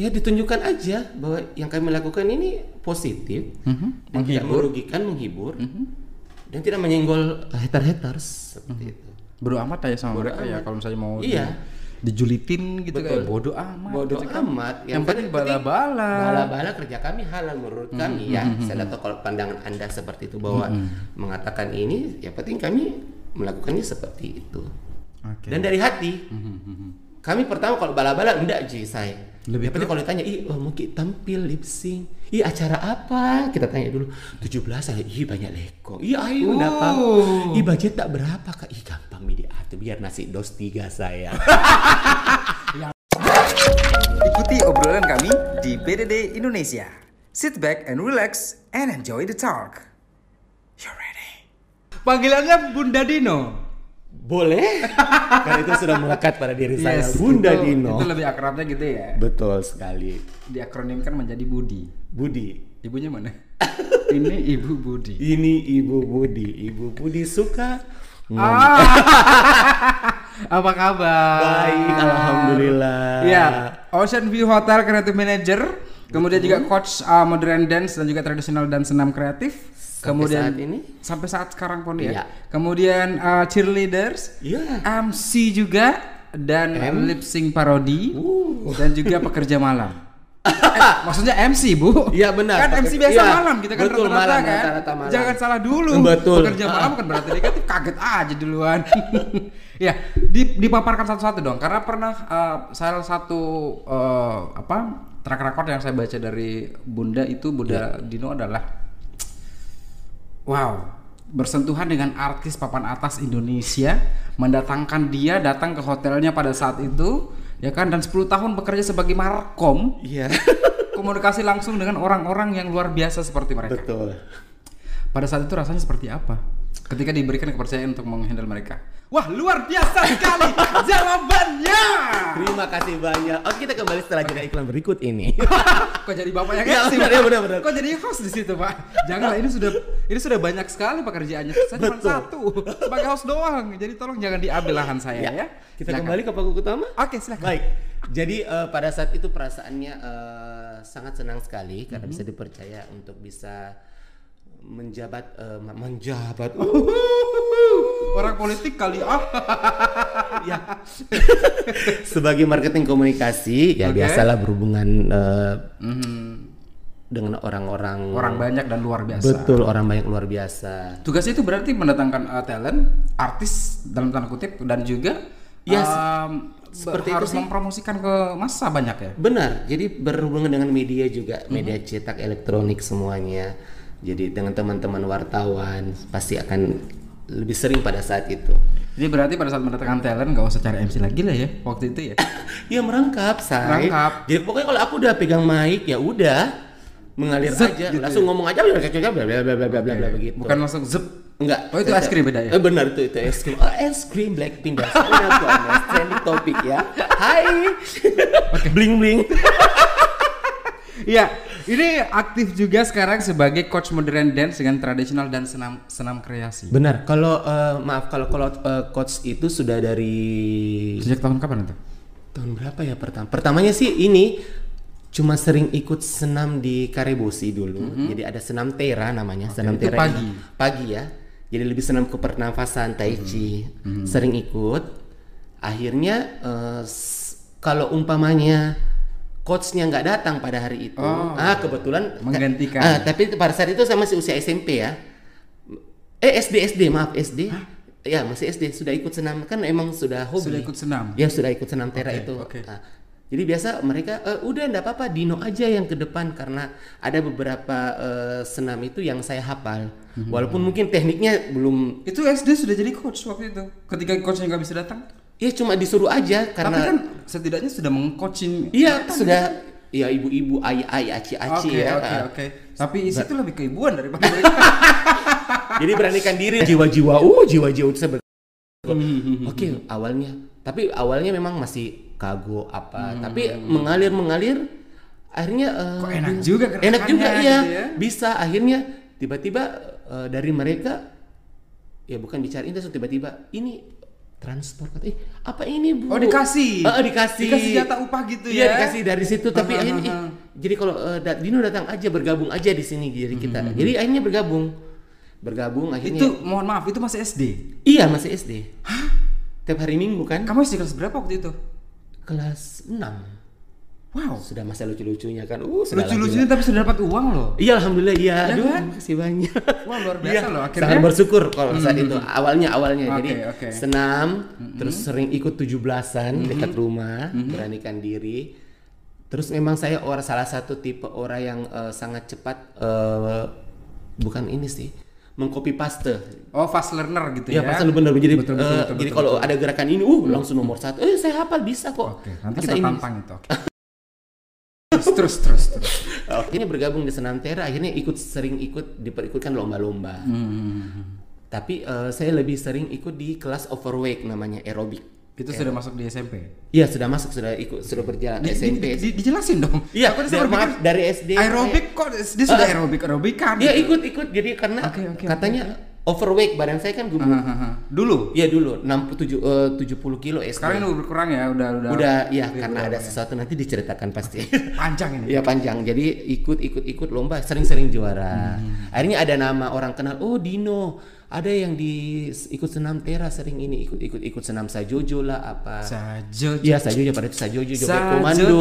ya ditunjukkan aja bahwa yang kami lakukan ini positif Mhm. dan tidak merugikan, menghibur dan tidak menyenggol hater-haters seperti itu. Bodoh amat aja sama mereka ya kalau misalnya mau Iya. di- dijulitin gitu Betul. kayak bodoh amat. Bodoh gitu kan. amat. Yang penting bala-bala. Bala-bala kerja kami halal menurut kami ya. Saya tahu kalau pandangan anda seperti itu bahwa mengatakan ini, ya penting kami melakukannya seperti itu. Oke. Dan dari hati. Kami pertama kalau bala-bala enggak Ji saya. Lebih penting kalau ditanya, "Ih, oh, mungkin tampil lip sync. Ih, acara apa?" Kita tanya dulu. 17 saya, "Ih, banyak leko." "Ih, ayo enggak apa." Oh. "Ih, budget tak berapa, Kak?" "Ih, gampang Mi diatur biar nasi dos tiga saya." Ikuti obrolan kami di BDD Indonesia. Sit back and relax and enjoy the talk. You ready? Panggilannya Bunda Dino. Boleh? Karena itu sudah melekat pada diri saya. Yes, Bunda itu, Dino. Itu lebih akrabnya gitu ya. Betul sekali. Diakronimkan menjadi Budi. Budi. Ibunya mana? Ini Ibu Budi. Ini Ibu Budi. Ibu Budi suka Ah. Apa kabar? Baik, alhamdulillah. Ya, Ocean View Hotel Creative Manager, kemudian juga coach uh, modern dance dan juga tradisional dan senam kreatif. Kemudian saat ini? sampai saat sekarang pun ya. Iya. Kemudian uh, cheerleaders, Iya. MC juga dan lip sync parodi Uh. dan juga pekerja malam. Eh, maksudnya MC bu? Iya, benar. Kan MC biasa Iya, malam kita kan betul, rata-rata malam, kan. rata-rata malam. Jangan salah dulu. Betul. Pekerja malam kan berarti negatif kaget aja duluan. ya, di, dipaparkan satu-satu dong. Karena pernah uh, salah satu uh, apa track record yang saya baca dari Bunda itu Bunda Iya. Dino adalah wow bersentuhan dengan artis papan atas Indonesia mendatangkan dia datang ke hotelnya pada saat itu ya kan dan 10 tahun bekerja sebagai markom Iya. komunikasi langsung dengan orang-orang yang luar biasa seperti mereka. Betul. Pada saat itu rasanya seperti apa? Ketika diberikan kepercayaan untuk menghandle mereka. Wah, luar biasa sekali jawabannya. Terima kasih banyak. Oke, kita kembali setelah jeda iklan berikut ini. Kok jadi bapak yang Ya, benar, ya, benar, benar. Kok jadi host di situ, Pak? Janganlah, ini sudah ini sudah banyak sekali pekerjaannya. Saya cuma satu sebagai host doang. Jadi tolong jangan diambil lahan saya ya. Kita Silakan. kembali ke pokok utama. Oke, silakan. Baik. Jadi eh, pada saat itu perasaannya eh, sangat senang sekali karena Mhm. bisa dipercaya untuk bisa menjabat ma- menjabat. Orang politik kali ah. ya. Sebagai marketing komunikasi ya Oke. biasalah berhubungan eh, dengan orang-orang Orang banyak dan luar biasa. Betul, orang banyak luar biasa. Tugas itu berarti mendatangkan uh, talent, artis dalam tanda kutip dan juga Yes, um, seperti itu harus sih. mempromosikan ke masa banyak ya. Benar, jadi berhubungan dengan media juga, Mhm. media cetak, elektronik semuanya. Jadi dengan teman-teman wartawan pasti akan lebih sering pada saat itu. Jadi berarti pada saat mendatangkan talent nggak usah cari MC lagi lah ya waktu itu ya. Ya merangkap, say. Merangkap. Jadi pokoknya kalau aku udah pegang mic ya udah mengalir Zet aja, gitu langsung ngomong aja bla bla bla bla bla bla bla bla begitu. Bukan langsung zep. Enggak. Oh, itu es krim beda ya? Eh, benar itu itu es krim. Oh, es krim Blackpink dan trending topik ya. Hai. bling bling. Iya, ini aktif juga sekarang sebagai coach modern dance dengan tradisional dan senam senam kreasi. Benar. Kalau eh, maaf kalau kalau eh, coach itu sudah dari Sejak tahun kapan itu? tahun berapa ya pertama? Pertamanya sih ini cuma sering ikut senam di Karebosi dulu. Jadi ada senam tera namanya, senam itu tera pagi. ini. Pagi ya. Jadi lebih senam ke pernafasan tai chi. Sering ikut. Akhirnya s- kalau umpamanya coachnya nggak datang pada hari itu, ah kebetulan Menggantikan. Ah, tapi pada saat itu saya masih usia SMP ya. Eh SD SD maaf SD. Ya masih SD sudah ikut senam kan emang sudah hobi. Sudah ikut senam. Ya sudah ikut senam tera Oke, itu. oke. Nah, jadi biasa mereka "Eh, udah enggak apa-apa Dino aja yang ke depan karena ada beberapa eh, senam itu yang saya hafal. Mhm. Walaupun mungkin tekniknya belum Itu SD sudah jadi coach waktu itu. Ketika coachnya nggak bisa datang. Ya cuma disuruh aja Tapi karena kan setidaknya sudah mengcoaching. iya sudah ya ibu-ibu ayah-ayah aci-aci Oke ya. oke Ah. oke. Tapi isi itu lebih keibuan daripada. Jadi beranikan diri jiwa-jiwa uh jiwa-jiwa itu sebenarnya. Hmm, Oke, awalnya. Tapi awalnya memang masih kago apa, tapi mengalir mengalir akhirnya eh, Kok enak juga Enak juga gerakannya ya. gitu ya. Bisa akhirnya tiba-tiba eh, dari mereka ya bukan bicara ini tiba-tiba ini transport kata, "Ih, apa ini bu? Oh, dikasih? Eh, eh, dikasih. Dikasih jatah upah gitu Iya ya? dikasih dari situ. Tapi Aha, akhirnya, aha. jadi kalau eh, da- Dino datang aja bergabung aja di sini jadi Hmm, kita. Jadi akhirnya bergabung, bergabung akhirnya. Itu mohon maaf, itu masih SD. Iya masih SD. Tiap hari Minggu kan? Kamu SD kelas berapa waktu itu? Kelas 6 Wow. Sudah masa lucu-lucunya kan. Uh, sudah Lucu-lucunya tapi sudah dapat uang loh. Iya alhamdulillah iya. Ya Aduh, kan? makasih banyak. Wah, luar biasa loh, akhirnya. Sangat bersyukur kalau saat itu. Awalnya awalnya Oke, jadi oke. senam, terus sering ikut 17-an dekat rumah, beranikan diri. Terus memang saya orang salah satu tipe orang yang eh, sangat cepat eh, bukan ini sih, mengcopy paste. Oh, fast learner gitu Ya, ya. pasal benar jadi Betul, betul, eh, betul, jadi betul, kalau betul. ada gerakan ini, uh langsung nomor satu. Eh saya hafal bisa kok. Oke, nanti Masa kita ini tampang itu. terus terus terus terus. Akhirnya bergabung di Senam Tera, akhirnya ikut sering ikut diperikutkan lomba-lomba. Hmm. Tapi eh, saya lebih sering ikut di kelas overweight namanya aerobik. Itu sudah masuk di SMP. Iya sudah masuk sudah ikut sudah berjalan Di, SMP. di- di- dijelasin dong. Iya, Aku dari, maaf, dari SD. aerobik kok dia sudah aerobik aerobikan. Iya ikut ikut jadi karena Oke, oke, katanya overweight badan saya kan gemuk. Hahaha. Dulu. Iya dulu 67 eh, 70 kilo SD. Sekarang udah berkurang ya, udah udah. udah ya karena ada sesuatu nanti diceritakan pasti. panjang ini. Iya panjang. Jadi ikut ikut ikut lomba sering-sering juara. Akhirnya ada nama orang kenal. Oh Dino. Ada yang di ikut senam tera sering ini ikut ikut ikut senam sajojo lah apa. Sajo. Iya sajojo pada itu sajojo joget Sajojo, komando.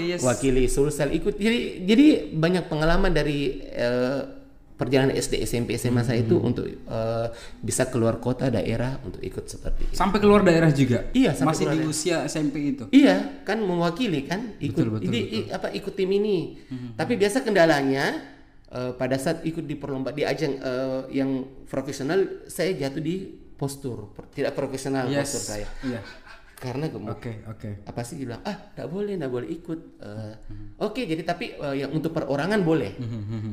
yes. Wakili Sulsel ikut. Jadi jadi banyak pengalaman dari eh, perjalanan SD SMP SMA saya itu untuk eh, bisa keluar kota daerah untuk ikut seperti itu. Sampai keluar daerah juga. Iya, sampai Masih di daerah. usia SMP itu. Iya, kan mewakili kan ikut Betul, betul, ini i- apa ikut tim ini. Tapi biasa kendalanya eh, pada saat ikut di perlombaan di ajang eh, yang profesional saya jatuh di postur tidak profesional postur saya. Iya. Karena gemuk. Oke, oke. Apa sih bilang ah tidak boleh tidak boleh ikut. Eh, Oke jadi tapi eh, yang untuk perorangan boleh.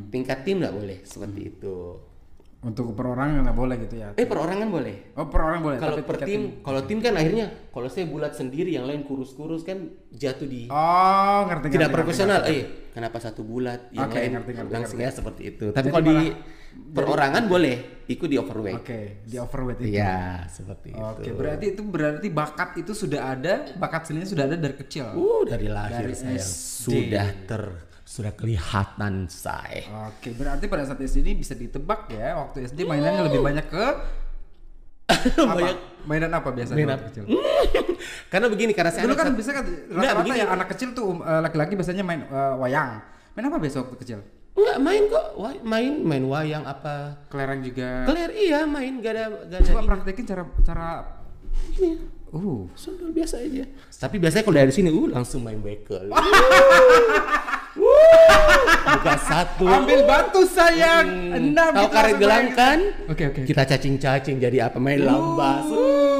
Tingkat tim tidak boleh seperti itu. Untuk perorangan nggak boleh gitu ya. Eh perorangan boleh. Oh, perorangan boleh. Kalau per tim, kalau tim kan akhirnya kalau saya bulat sendiri, yang lain kurus-kurus kan jatuh di Oh, ngerti tidak ngerti, profesional. ngerti, Eh, kenapa satu bulat, yang Oke, lain ngerti, ngerti, langsung ya seperti itu. Tapi kalau di malah- perorangan boleh ikut di overweight. Oke, di overweight itu. Iya, seperti Oke, itu. berarti itu berarti bakat itu sudah ada, bakat seninya sudah ada dari kecil. Uh, dari lahir Dari saya SD. sudah ter sudah kelihatan saya. Oke, berarti pada saat SD ini bisa ditebak ya, waktu SD mainannya lebih banyak ke apa? Banyak. Mainan apa biasanya Mainan- waktu kecil? Karena begini, karena saya Dulu kan bisa kan rata-rata yang anak kecil tuh eh, laki-laki biasanya main eh, wayang. Main apa biasa waktu kecil? Enggak main kok, main main wayang apa. Kelereng juga. Keler iya main gak ada gak ada Coba ini. praktekin cara cara Ini. uh Sundul biasa aja. Tapi biasanya kalau dari sini uh langsung main bekel. Buka satu. ambil batu sayang. Hmm, Enam Tahu karet gelang kan? Oke oke. Kita cacing-cacing jadi apa? Main lambas. Uh,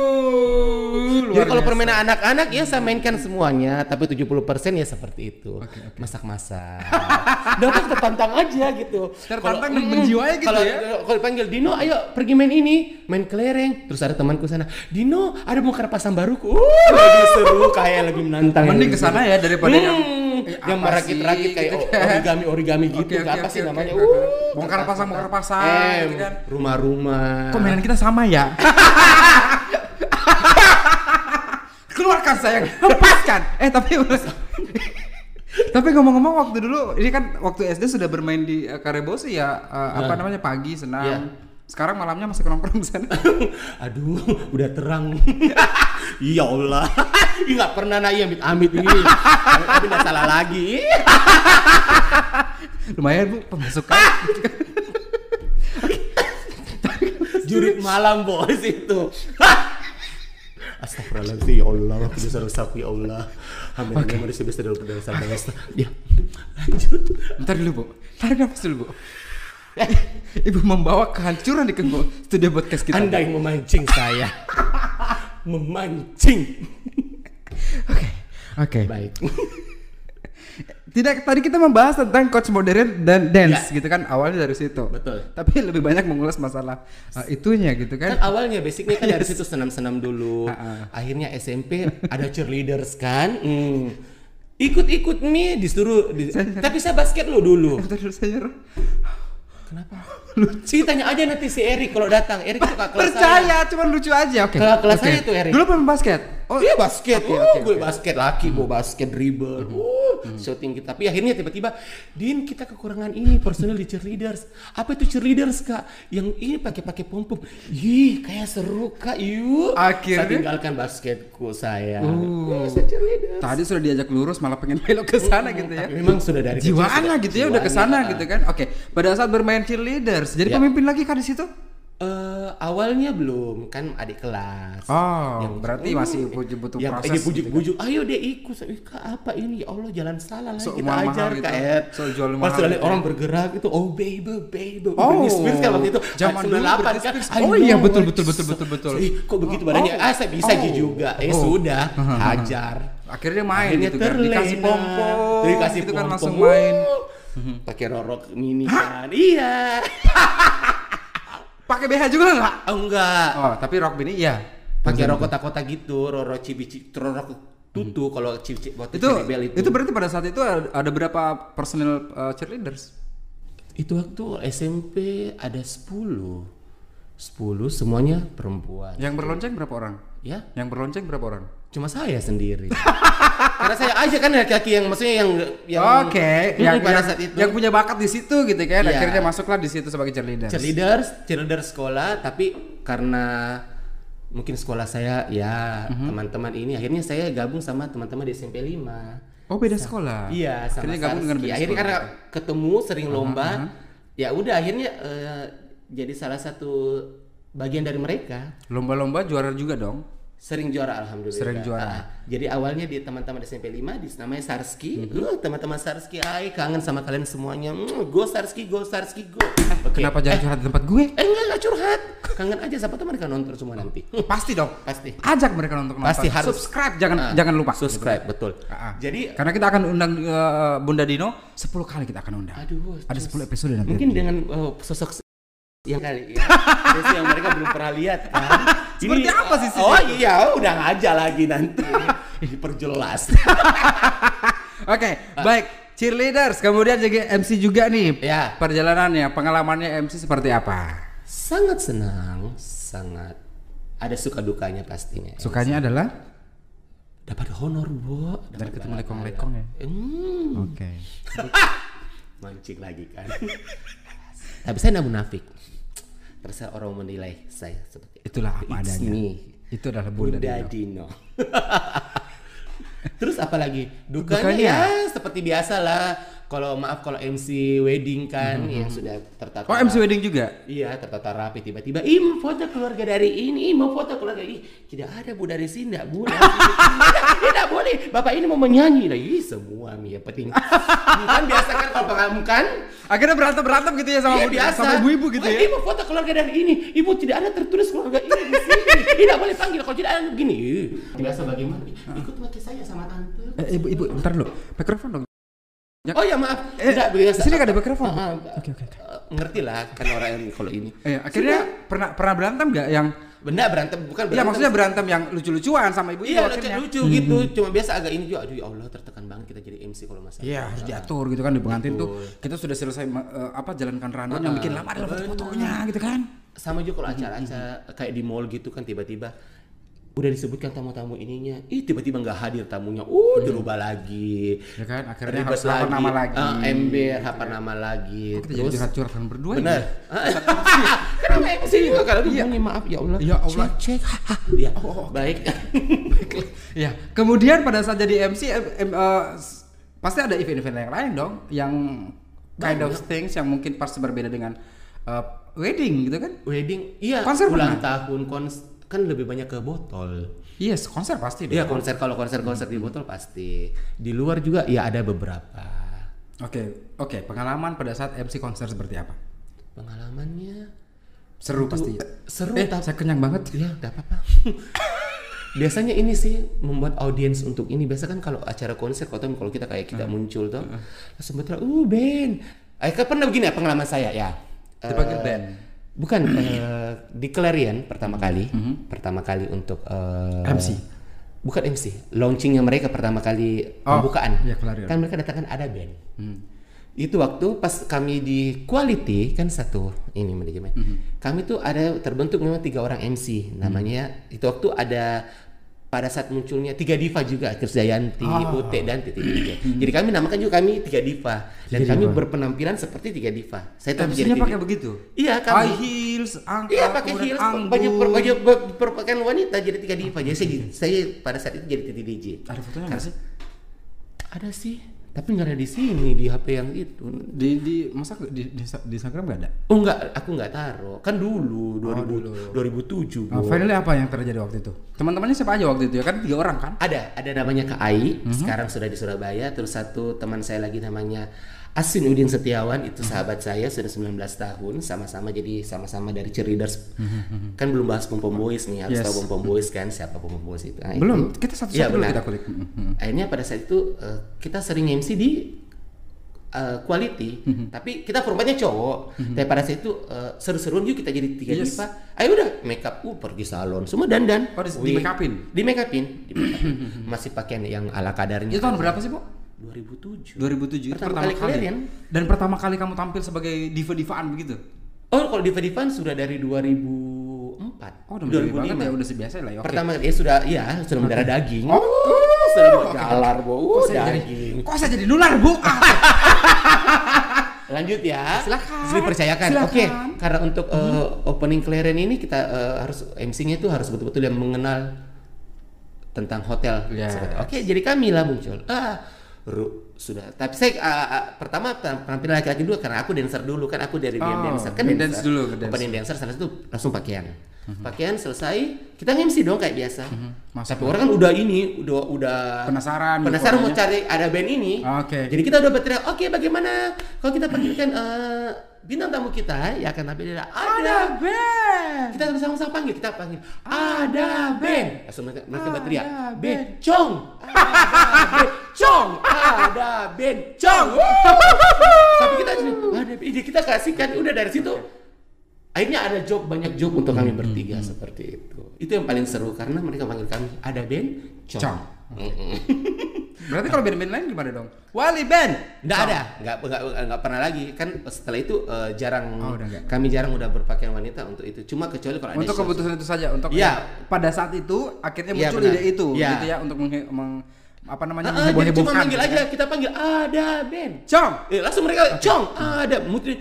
Jadi luar kalau biasa. permainan anak-anak ya saya mainkan semuanya, tapi 70% ya seperti itu. Masak-masak. Udah aku tertantang aja gitu. Tertantang Kalau- dan menjiwai gitu kalau, ya? Kalau dipanggil Dino, ayo pergi main ini, main kelereng. Terus ada temanku sana, Dino, ada bongkar pasang baruku. Uh, lebih seru kayak lebih menantang. Mending ke sana ya daripada yang Hmm, eh, yang merakit-rakit kayak gitu kan. origami origami gitu. Oke, oke, apa oke, sih oke, namanya? oke. Uh, Bongkar pasang, bongkar pasang, Eh, gitu kan. rumah-rumah. Kok mainan kita sama ya? Keluarkan sayang, lepaskan. Eh tapi tapi ngomong-ngomong waktu dulu ini kan waktu SD sudah bermain di uh, Karebosi ya uh, apa namanya pagi senam. Iya. Sekarang malamnya masih nongkrong di sana. Aduh, udah terang. ya Allah. Ih, nggak pernah naik amit-amit ini. Tapi nggak salah lagi. Lumayan bu pemasukan. Jurit malam bos itu. Astagfirullahaladzim ya Allah, dosa dosaku ya Allah. Amin. Okay. Manusia bisa dosa dosa. Ya, lanjut. Bentar dulu bu, tarik nafas dulu bu. Ibu membawa kehancuran di kengko studio podcast kita. Anda yang memancing saya. memancing. Oke, oke. Baik. Tidak tadi kita membahas tentang coach modern dan dance Ya. gitu kan awalnya dari situ. Betul. Tapi lebih banyak mengulas masalah uh, itunya gitu Kan kan. awalnya basicnya kan dari situ senam-senam dulu. Akhirnya SMP ada cheerleaders kan. Hmm. Ikut-ikut nih disuruh di- tapi saya basket lo dulu. Bentar saya. Kenapa? Sih tanya aja nanti si Erik kalau datang. Erik suka kelas saya. Percaya, cuman lucu aja. Oke. Kelas- kelas Oke. saya tuh, Erik. Dulu pemain basket. Oh, iya basket, Oke, uh, oke, gue. Hmm. basket laki, gue basket dribble, uh, shooting kita. Tapi akhirnya tiba-tiba, Din kita kekurangan ini personel di cheerleaders. Apa itu cheerleaders kak? Yang ini pakai-pakai pom pom. Ih, kayak seru kak, yuk. Akhirnya? saya tinggalkan basketku saya. Uh. Uh, saya cheerleaders. Tadi sudah diajak lurus malah pengen belok ke sana gitu ya. Memang sudah dari Jiwaan lah gitu ya udah ke sana gitu kan. Oke, pada saat bermain cheerleaders, jadi Ya. pemimpin lagi kan di situ? Eh, awalnya belum kan adik kelas. Oh, berarti "Oh, masih butuh- yang proses ini gitu bujuk-bujuk, ayo deh ikut. Kak, apa ini? Ya Allah, jalan salah lah So, kita ajar gitu. Ed. So, jual Pas mahal lihat gitu orang ya. bergerak itu, oh baby, baby. Oh, Britney Spears kan waktu itu. zaman dulu 98 Britney kan. Oh iya, betul, betul, betul, betul, betul. Ih, kok begitu badannya? Oh. Ah, saya bisa Oh. gitu juga. Eh Oh. sudah, hajar. Akhirnya main Akhirnya gitu kan. Dikasih terlena. pom-pom. Dikasih gitu kan pom-pom. langsung main. Uh, Pakai rorok mini kan. Iya. Pakai BH juga nggak? Oh, enggak. Oh, tapi rock bini iya. pakai rok kotak-kotak gitu, roro cibi rok tutu kalau cibi waktu Itu, Ciribel itu berarti pada saat itu ada, ada berapa personil uh, cheerleaders? itu waktu SMP ada 10 10 semuanya perempuan Yang berlonceng berapa orang? ya Yang berlonceng berapa orang? cuma saya sendiri karena saya aja kan laki-laki yang maksudnya yang yang Oke, Hmm, yang, pada yang, saat itu yang punya bakat di situ gitu kan, Iya. akhirnya masuklah di situ sebagai cheerleaders. cheerleaders cheerleader sekolah tapi karena mungkin sekolah saya ya Mhm. teman-teman ini akhirnya saya gabung sama teman-teman di SMP 5 Oh beda sekolah. Iya, sama Akhirnya gabung dengan Sarski. beda Akhirnya sekolah. karena ketemu sering lomba, ya udah akhirnya eh, jadi salah satu bagian dari mereka. Lomba-lomba juara juga dong. Sering juara alhamdulillah. Sering juara. Ah, jadi awalnya di teman-teman SMP 5 di namanya Sarski. Mhm. Uh, teman-teman Sarski, ay kangen sama kalian semuanya. Mm, go Sarski, go Sarski, go. Oke. Kenapa jangan curhat di tempat gue? Eh enggak, enggak curhat. Kangen aja siapa teman mereka nonton semua nanti. Pasti dong. Pasti. Ajak mereka nonton. Pasti harus. subscribe jangan Ah, jangan lupa. Subscribe, betul. Ah, ah. Jadi Karena kita akan undang uh, Bunda Dino 10 kali kita akan undang. Aduh, Ada terus 10 episode nanti. Mungkin dengan uh, sosok yang kali ya. Yang mereka belum pernah lihat kan. Seperti apa sih sih Oh iya, udah aja lagi nanti. Diperjelas. Oke, baik. Cheerleaders, kemudian jadi MC juga nih. Ya. Perjalanannya, pengalamannya MC seperti apa? sangat senang, sangat ada suka dukanya pastinya. Sukanya adalah Dapat honor, Bu. dan ketemu lekong-lekong ya. Hmm, Oke. mancing lagi kan. Tapi saya nggak munafik. Terserah orang menilai saya seperti. Itulah apa It's adanya. me. Itu adalah Bunda, Bunda Dino. Dino. Terus apa lagi? Dukanya, Dukanya? ya seperti biasa lah. Kalau maaf kalau MC wedding kan yang sudah tertata. Oh, MC wedding juga? Iya, tertata rapi tiba-tiba, "Ih, mau foto keluarga dari ini, ih, mau foto keluarga ini." Tidak ada Bu dari sini, enggak boleh. tidak, tidak boleh. Bapak ini mau menyanyi. Nah, ih, semua yang penting. kan biasa kan kalau pengalaman kan Akhirnya berantem-berantem gitu ya sama Iya, biasa. sama ibu-ibu gitu Wah, ya. Ibu foto keluarga dari ini. Ibu tidak ada tertulis keluarga ini di sini. Tidak boleh panggil kalau tidak ada begini. Biasa bagaimana? Ikut pakai saya sama tante. Eh, ibu, ibu, bentar dulu. Mikrofon dong. Ya. Oh ya maaf. Eh, Tidak biasa. sini ada mikrofon. Ah, ah, Oke, oke, oke. Ngerti lah kan orang yang kalau ini. Eh, akhirnya pernah pernah berantem nggak yang Benda berantem bukan berantem. Iya maksudnya berantem yang lucu-lucuan sama ibu Iya, lucu, lucu gitu. Cuma biasa agak ini juga. Aduh ya Allah tertekan banget kita jadi MC kalau masalah. Iya harus diatur gitu kan di pengantin tuh kita sudah selesai eh, apa jalankan rundown yang bikin lama adalah foto-fotonya gitu kan. sama juga kalau acara-acara kayak di mall gitu kan tiba-tiba udah disebutkan tamu-tamu ininya, ih tiba-tiba nggak hadir tamunya, uh dirubah lagi, Ya kan? Akhirnya harus lapor nama lagi. Ah, ember, hafal nama lagi, Kita jadi curhat-curhatan berdua benar, ya. kenapa MC juga kalau iya. maaf. Ya Allah, Ya Allah. cek, cek, ya, baik, Ya, kemudian pada saat jadi MC em- em- eh, pasti ada event-event yang lain dong yang kind of things yang mungkin pasti berbeda dengan eh, wedding gitu kan. wedding, iya, Konser ulang pernah? tahun, kons kan lebih banyak ke botol. Yes, konser pasti dong. Iya konser kalau konser-konser di botol pasti. Di luar juga ya ada beberapa. Oke, oke, pengalaman pada saat MC konser seperti apa? Pengalamannya Seru pasti. seru Eh, tapi saya kenyang banget. ya enggak apa-apa. Biasanya ini sih membuat audiens untuk ini. Biasa kan kalau acara konser kalau kita kayak kita muncul tuh langsung betul, uh Ben. Eh pernah begini ya pengalaman saya ya. Dipanggil Eh, Ben? Bukan eh, di Clarion pertama kali, pertama kali untuk eh, MC? Bukan MC, launchingnya mereka pertama kali Oh, pembukaan. iya, Clarion. Kan mereka datangkan ada band. Itu waktu pas kami di quality kan satu ini manajemen. Kami tuh ada terbentuk memang tiga orang MC namanya. Itu waktu ada pada saat munculnya tiga diva juga Krisdayanti, Ute dan Titi DJ. Jadi kami namakan juga kami tiga diva dan kami berpenampilan seperti tiga diva. Saya MC-nya jadi pakai tiga- begitu. Iya High kami. heels, angka, Iya pakai heels, baju per, baju ber- berpakaian wanita jadi tiga diva. Jadi saya, saya pada saat itu jadi Titi DJ. Ada fotonya nggak sih? Ada sih, tapi nggak ada di sini di HP yang itu. Di di masa di, di, di Instagram nggak ada? Oh enggak, aku nggak taruh. Kan dulu 2000, 2007. Nah, Bu. finally apa yang terjadi waktu itu? Teman-temannya siapa aja waktu itu ya? Kan tiga orang kan? Ada, ada namanya Kak Ai, Mhm. sekarang sudah di Surabaya. Terus satu teman saya lagi namanya Asin Udin Setiawan, itu Mhm. sahabat saya sudah 19 tahun, sama-sama jadi sama-sama dari cheerleaders. Mhm, Kan belum bahas Pom Pom Boys nih, harus Yes. tahu Pom Pom Boys kan, siapa Pom Pom Boys itu. Nah, Belum, itu- kita satu-satu Iya, dulu kita kulik. Akhirnya pada saat itu eh, kita sering MC di eh, quality, Mhm. tapi kita formatnya cowok. Tapi pada saat itu eh, seru-seruan yuk kita jadi tiga Yes. diva. Ayo udah make up, uh, pergi salon, semua dandan. Oh, di- di make upin? Di make upin, di make upin. masih pakaian yang ala kadarnya. Itu tahun berapa sih, Bu? 2007. 2007 itu Pertama pertama kali kali. kalian? Dan pertama kali kamu tampil sebagai diva-divaan begitu? Oh, kalau di Divan sudah dari 2004. Oh, udah menjadi banget 2005. ya, udah biasa lah ya. Oke. Pertama ya sudah iya, sudah mendarah daging. Oh, sudah galar, Bu. Kok Uh, saya jadi, daging. kok saya jadi nular, Bu? Ah. Lanjut ya. Silakan. Dipercayakan. Silakan. Oke, karena untuk eh, opening clearance ini kita eh, harus MC-nya itu harus betul-betul yang mengenal tentang hotel. Yes. Seperti- Oke, jadi kami lah muncul. Ah, Ru, sudah. Tapi saya ah, ah, pertama penampilan laki-laki dulu karena aku dancer dulu kan aku dari Oh, dancer kan main dance dulu ke dance. Opening dancer sana itu langsung pakaian. Pakaian selesai, kita nge-MC dong kayak biasa. Masuk. Tapi orang kan udah ini, udah udah Penasaran gitu Penasaran mau cari ada band ini. Oke. Jadi kita udah berteriak, oke bagaimana kalau kita panggilkan eh, bintang tamu kita ya akan tampil ada ada band. Kita sama-sama panggil, kita panggil ada band. Langsung mereka, mereka berteriak, bencong, kasihkan udah dari situ. Akhirnya ada job banyak job untuk kami bertiga seperti itu. Itu yang paling seru karena mereka panggil kami ada band Cong. cong. Mm-mm. Berarti kalau band-band lain gimana dong? Wali Band. Nggak ada, nggak, nggak, nggak pernah lagi. Kan setelah itu eh, jarang, Oh, udah kami jarang udah berpakaian wanita untuk itu. Cuma kecuali kalau ada Untuk show- keputusan itu saja untuk Iya. pada saat itu akhirnya Iya, muncul ide itu Iya. gitu ya untuk meng- apa namanya ah, jadi cuma panggil gitu aja, kan. kita panggil ada band. Cong. Eh, langsung mereka, cong, ada. Mungkin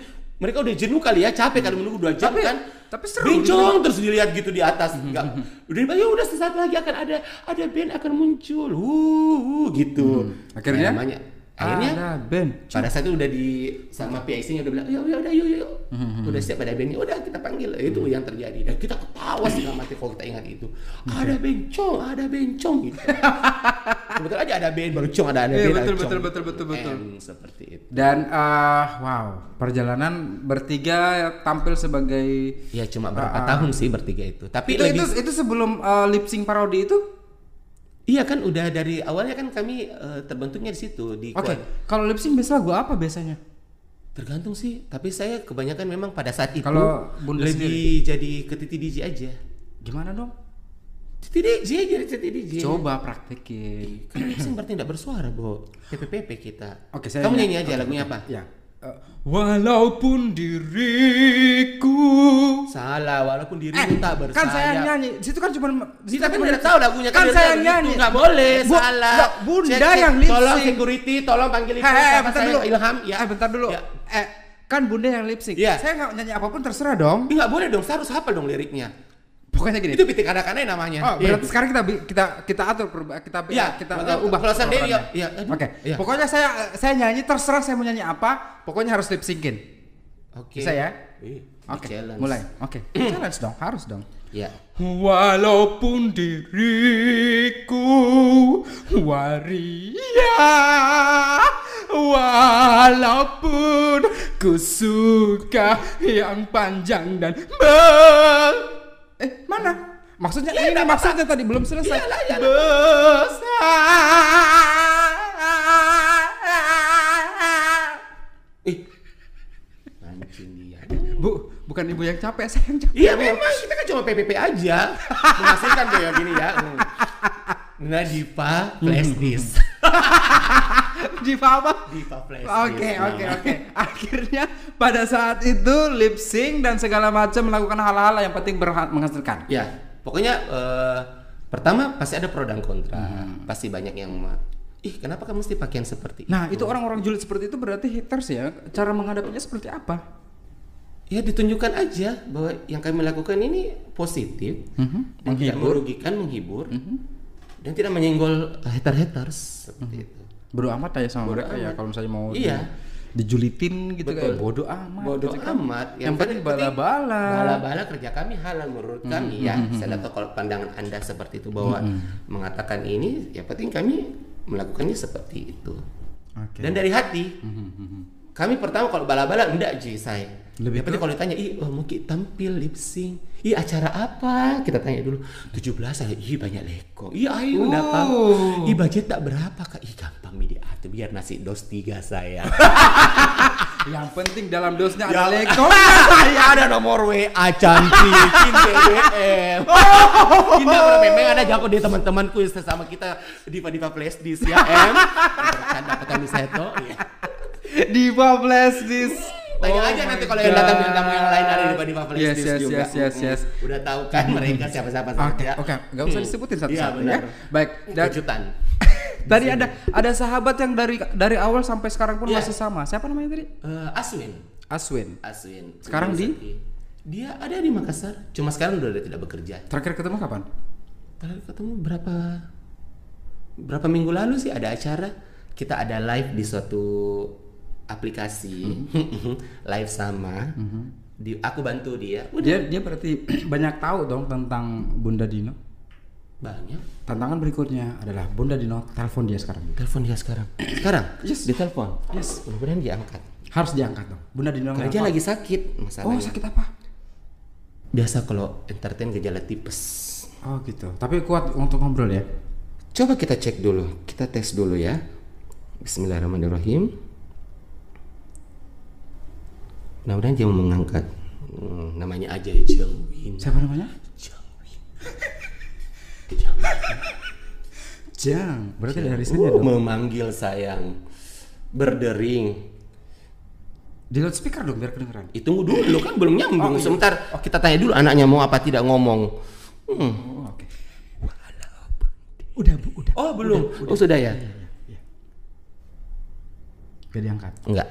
mereka udah jenuh kali ya, capek kali menunggu dua jam Tapi- kan. tapi seru gitu. Bencong terus dilihat gitu di atas. Enggak. Udah dipanggil, udah sesaat lagi akan ada ada band akan muncul. Uh, gitu. Hmm. Akhirnya? Nah, namanya. Akhirnya ada band. pada saat itu udah di sama PIC-nya udah bilang, ya udah yuk yuk. yuk." Hmm, Udah siap ada bandnya, udah kita panggil. Itu yang terjadi. Dan kita ketawa sih mati kalau kita ingat itu. Ada bencong, ada bencong gitu. Kebetulan aja ada band baru cong ada ada Iya, band. betul, betul, betul, betul, betul. Seperti itu. Dan eh, wow, perjalanan bertiga tampil sebagai Ya cuma berapa ah. tahun sih bertiga itu. Tapi itu, lebih itu itu sebelum eh, lip sync parodi itu. Iya kan udah dari awalnya kan kami eh, terbentuknya di situ di Oke, kuat- kalau lip sync biasa lagu apa biasanya? Tergantung sih, tapi saya kebanyakan memang pada saat itu Kalau Bunda lebih jadi ke Titi DJ aja. Gimana dong? Titi DJ jadi Titi DJ. Coba praktekin. Kan sing berarti tidak bersuara, Bo. PPPP kita. Oke, saya Kamu nyanyi. aja lagunya apa? Ya. Eh, walaupun diriku Salah, walaupun dirimu tak bersayap. kan saya nyanyi. Situ kan cuma Kita kan tidak tahu lagunya Kan dia saya nyanyi. Nggak boleh, Bu- salah. nggak, Bunda Cek, yang lip Tolong security, tolong panggil hei, Sama bentar dulu. Ilham, ya. Eh, bentar dulu. Ya. Eh, kan Bunda yang lip sync. Iya. Saya nggak nyanyi apa pun terserah dong. Nggak boleh dong, saya harus hafal dong liriknya. Pokoknya gini. Itu pitik anak-anak namanya. Oh, Iya. berarti sekarang kita kita kita atur kita Iya, kita uh, ubah. kalau sendiri, peraturannya. ya, ya, aduh, Oke. iya. Pokoknya saya saya nyanyi terserah saya mau nyanyi apa, pokoknya harus lip syncin. Oke. Bisa ya? Oke. challenge. Mulai. Oke. Challenge dong, harus dong. Ya. Walaupun diriku waria Walaupun ku suka yang panjang dan ber Eh, mana? Maksudnya ini maksudnya tadi belum selesai Iyalah, iyalah. Besar Ih. Mancing dia. Bu, bukan ibu yang capek, saya yang capek Iya memang kita kan cuma PPP aja menghasilkan tuh ya gini ya. Hmm. Nadipa flash disk. Diva apa? Diva Flash Oke, oke, oke. Akhirnya pada saat itu lip sync dan segala macam melakukan hal-hal yang penting menghasilkan. Ya, pokoknya eh, pertama pasti ada pro dan kontra. Hmm. Pasti banyak yang ih kenapa kamu mesti pakaian seperti Nah, itu orang-orang julid seperti itu berarti haters ya. Cara menghadapinya seperti apa? Ya ditunjukkan aja bahwa yang kami lakukan ini positif Mhm, dan tidak menghibur. merugikan, menghibur dan tidak menyenggol hater-haters seperti itu. Bodoh amat aja sama Bodo mereka ya kalau misalnya mau Iya. di- dijulitin gitu kayak bodoh amat. Bodoh gitu kan. amat. Yang penting bala-bala. Bala-bala kerja kami halal menurut kami ya. Saya tahu kalau pandangan anda seperti itu bahwa mengatakan ini, ya penting kami melakukannya seperti itu. Oke. Dan dari hati. Kami pertama kalau bala-bala enggak Ji saya. Lebih penting kalau ditanya, "Ih, oh, mungkin tampil lip sync. Ih, acara apa?" Kita tanya dulu. 17 saya, "Ih, banyak leko." "Ih, ayo enggak apa." Oh. "Ih, budget tak berapa, Kak?" "Ih, gampang mi diatur biar nasi dos tiga saya." Yang penting dalam dosnya ada Ya. leko. ya ada nomor WA cantik, BBM. Kita memang ada jago di teman-temanku yang sesama kita Diva Diva Flash Disk ya em. Bercanda petani seto. Iya. Diva. Tanya Oh aja nanti kalau yang datang bintang tamu yang lain ada. Diva Diva Flash Yes, yes, juga. yes, yes, yes. Udah tahu kan mereka siapa-siapa Oke, saja. oke, nggak usah disebutin Iya, satu-satu ya. benar. Baik, dan Kejutan. tadi ada ada sahabat yang dari dari awal sampai sekarang pun Iya. masih sama. Siapa namanya tadi? Eh, Aswin. Aswin. Aswin. Sekarang di? Dia ada di Makassar. Cuma sekarang udah tidak bekerja. Terakhir ketemu kapan? Terakhir ketemu berapa berapa minggu lalu sih ada acara kita ada live di suatu aplikasi live sama. Di aku bantu dia. Udah. Dia dia berarti banyak tahu dong tentang Bunda Dino. banyak. Tantangan berikutnya adalah Bunda Dino telepon dia sekarang. telepon dia sekarang. Sekarang? Yes. ditelepon yes. Mudah-mudahan dia angkat Harus diangkat dong. Bunda Dino karena dia lagi sakit Oh, masalahnya sakit apa? biasa kalau entertain gejala tipes. Oh, gitu. Tapi kuat untuk ngobrol ya. coba kita cek dulu. Kita tes dulu ya. Bismillahirrahmanirrahim mudah-mudahan dia mau mengangkat Hmm, namanya aja Jawin Siapa namanya? Jawin Jawin Jang. Berarti dari sana Uh, dong. memanggil sayang berdering Di loudspeaker dong biar kedengeran. Itu tunggu dulu kan belum nyambung sebentar kita tanya dulu anaknya mau apa tidak ngomong Hmm. Oh, oke. Udah, Bu, udah. oh belum oh sudah ya Biar diangkat. enggak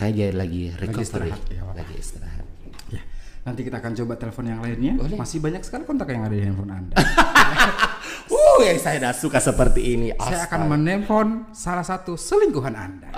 kayak dia lagi recovery istirahat, ya, apa-apa. lagi istirahat Ya. Nanti kita akan coba telepon yang lainnya. Boleh. Masih banyak sekali kontak yang ada di handphone Anda. uh yang saya dah suka seperti ini Saya Astaga. akan menelpon salah satu selingkuhan Anda.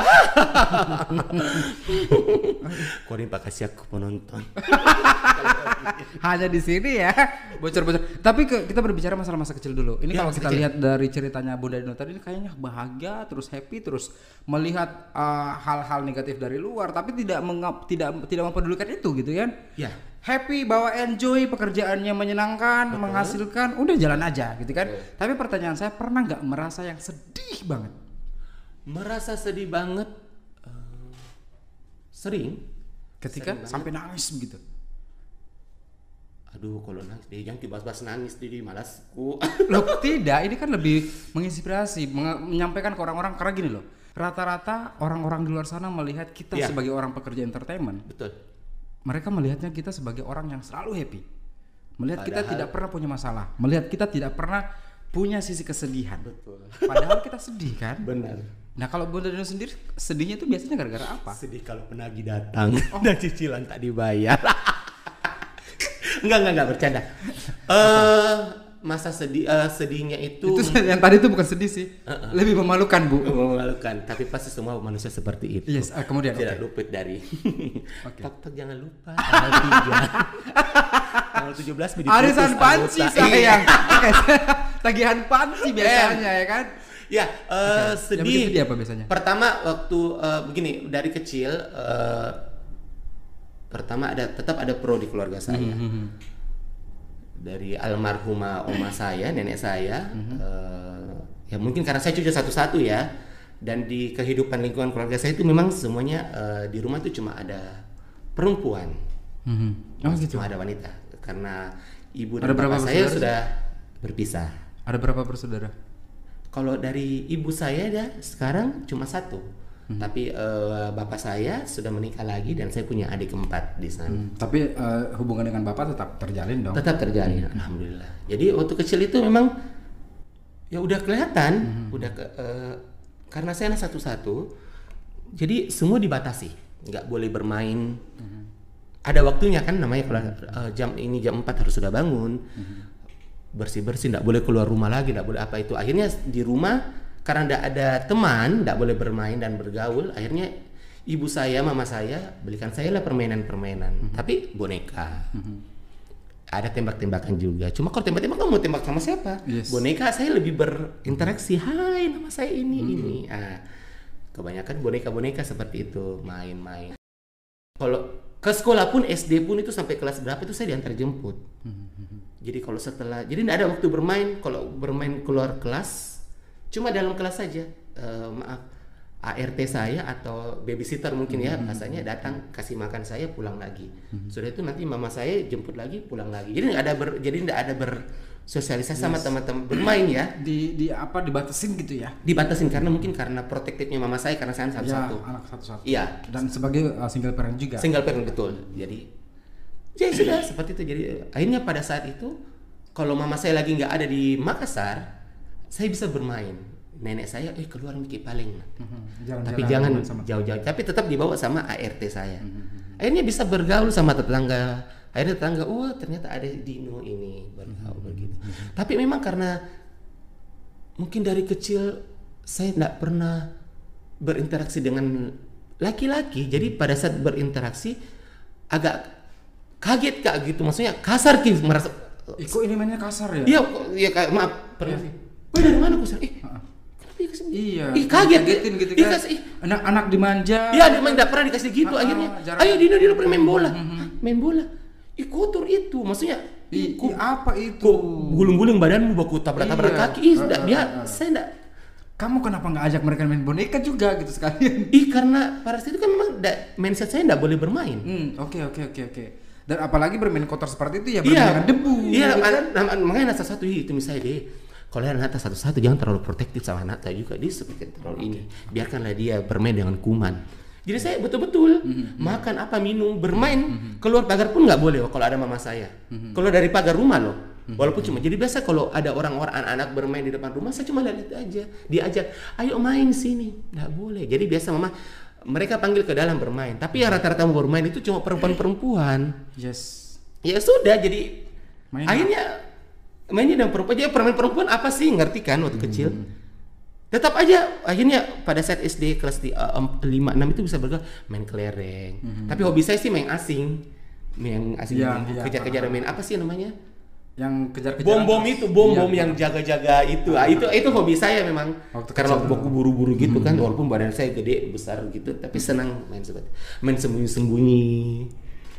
Kau ini kasih aku penonton. Hanya di sini ya. Bocor-bocor. Tapi ke- kita berbicara masalah masa kecil dulu. Ini Ya, kalau kita kecil. lihat dari ceritanya Bunda Dino tadi ini kayaknya bahagia, terus happy, terus melihat uh, hal-hal negatif dari luar, tapi tidak mengap, tidak tidak mempedulikan itu gitu kan? Ya. Happy bahwa enjoy pekerjaannya menyenangkan, menghasilkan, udah jalan aja gitu kan. Tapi pertanyaan saya pernah nggak merasa yang sedih banget? Merasa sedih banget. eh, sering. Ketika sampai nangis begitu. Aduh, kalau nangis dia jangan tiba-tiba nangis dia malasku. Loh tidak, ini kan lebih menginspirasi, menge- menyampaikan ke orang-orang karena gini loh. Rata-rata orang-orang di luar sana melihat kita Iya. sebagai orang pekerja entertainment, Betul. Mereka melihatnya kita sebagai orang yang selalu happy. Melihat kita Padahal- tidak pernah punya masalah, melihat kita tidak pernah punya sisi kesedihan. Betul. Padahal kita sedih kan? Benar. Nah kalau Bunda Dino sendiri sedihnya itu biasanya gara-gara apa? Sedih kalau penagih datang dan cicilan tak dibayar. enggak, enggak, enggak bercanda. Eh, masa sedih eh, sedihnya itu, Itu yang tadi itu bukan sedih sih, lebih memalukan bu. memalukan, tapi pasti semua manusia seperti itu. Yes, ah, kemudian tidak oke. luput dari Oke. tok tok jangan lupa tanggal 3 tanggal 17 Bidi Arisan panci anggota. sayang. Tagihan panci biasanya ya kan? ya eh, Yang sedih bikin sedih apa biasanya? pertama waktu eh, begini dari kecil eh, pertama ada tetap ada pro di keluarga saya Hmm, dari almarhumah oma saya nenek saya eh, ya mungkin karena saya cucu satu-satu ya. Dan di kehidupan lingkungan keluarga saya itu memang semuanya eh, di rumah itu cuma ada perempuan. Oh gitu. cuma ada wanita. Karena ibu dan Ada berapa bapak saya sudah berpisah. Ada berapa bersaudara? Kalau dari ibu saya dah sekarang cuma satu. Tapi eh, bapak saya sudah menikah lagi dan saya punya adik keempat di sana. Hmm, Tapi eh, hubungan dengan bapak tetap terjalin dong. Tetap terjalin, alhamdulillah. Jadi waktu kecil itu memang ya udah kelihatan, udah ke, eh, karena saya anak satu-satu, jadi semua dibatasi, nggak boleh bermain. Ada waktunya kan namanya kalau eh, jam ini jam 4 harus sudah bangun, bersih bersih, nggak boleh keluar rumah lagi, nggak boleh apa itu. Akhirnya di rumah karena nggak ada teman, nggak boleh bermain dan bergaul, akhirnya ibu saya, mama saya belikan saya lah permainan-permainan, tapi boneka ada tembak-tembakan juga. Cuma kalau tembak-tembak kamu mau tembak sama siapa? Yes. Boneka saya lebih berinteraksi. Hai, nama saya ini ini. Ah, kebanyakan boneka-boneka seperti itu main-main. Kalau ke sekolah pun SD pun itu sampai kelas berapa itu saya diantar jemput. Jadi kalau setelah jadi tidak ada waktu bermain. Kalau bermain keluar kelas, cuma dalam kelas saja. Eh, maaf, ART saya atau babysitter mungkin ya bahasanya datang kasih makan saya pulang lagi. Sudah itu nanti mama saya jemput lagi pulang lagi. Jadi nggak ada ber, jadi tidak ada bersosialisasi sama teman-teman bermain ya. Di di apa dibatasin gitu ya? Dibatasin karena mungkin karena protektifnya mama saya karena saya Ya, satu-satu. anak satu-satu. Iya, Dan sebagai uh, single parent juga. single parent betul. Jadi ya sudah seperti itu. Jadi akhirnya pada saat itu kalau mama saya lagi nggak ada di Makassar, saya bisa bermain. Nenek saya, eh keluar Miki paling. Mhm, jalan-jalan Tapi jangan jauh-jauh. Tapi tetap dibawa sama ART saya. Akhirnya bisa bergaul sama tetangga. Akhirnya tetangga, oh ternyata ada Dino ini bergaul begitu. Tapi memang karena mungkin dari kecil saya tidak pernah berinteraksi dengan laki-laki. Jadi pada saat berinteraksi agak kaget kak gitu. Maksudnya kasar ki merasa. Ih, kok ini mainnya kasar ya? Iya, iya kayak maaf. Permisi. Wah dari mana kau Eh, kenapa ya ke sini? Iya. Ih kaget. Gitu Ih, kan. ih, Anak-anak dimanja. Iya, dia main pernah dikasih gitu Ah, akhirnya. jarang. Ayo Dino, Dino pernah main bola. Hah, Main bola. Ih kotor itu, maksudnya. Ih, apa itu? gulung-gulung badanmu baku tabrak-tabrak Iya. kaki. Ih, sudah dia saya enggak. Kamu kenapa nggak ajak mereka main boneka juga gitu sekalian? Ih, karena pada saat itu kan memang da- mindset saya enggak boleh bermain. Hmm, oke oke oke oke. Dan apalagi bermain kotor seperti itu ya bermain Iya, dengan debu. Iya, gitu kan? an- an- makanya anak satu itu misalnya deh. Kalau anak satu-satu jangan terlalu protektif sama anak saya juga dia seperti terlalu ini. Biarkanlah dia bermain dengan kuman. Jadi saya betul-betul Mhm, makan apa minum bermain keluar pagar pun nggak boleh oh, kalau ada mama saya. Mhm. Kalau dari pagar rumah loh. Walaupun cuma jadi biasa kalau ada orang-orang anak-anak bermain di depan rumah saya cuma lihat aja. Diajak, ayo main sini. Nggak boleh. Jadi biasa mama mereka panggil ke dalam bermain. Tapi yang rata-rata mau bermain itu cuma perempuan-perempuan. Yes. Ya sudah jadi Main akhirnya mainnya dengan perempuan. Jadi permain perempuan apa sih? Ngerti kan waktu kecil? Tetap aja akhirnya pada saat SD kelas di uh, enam itu bisa bergaul main kelereng. Tapi hobi saya sih main asing. Main asing Iya, iya, kejar-kejar main apa sih namanya? Yang kejar-kejar. bom bom itu bom bom Iya. yang jaga-jaga itu. Ah, itu itu hobi saya memang. Waktu karena kecil. waktu aku buru-buru gitu kan walaupun badan saya gede besar gitu tapi senang main seperti main sembunyi-sembunyi.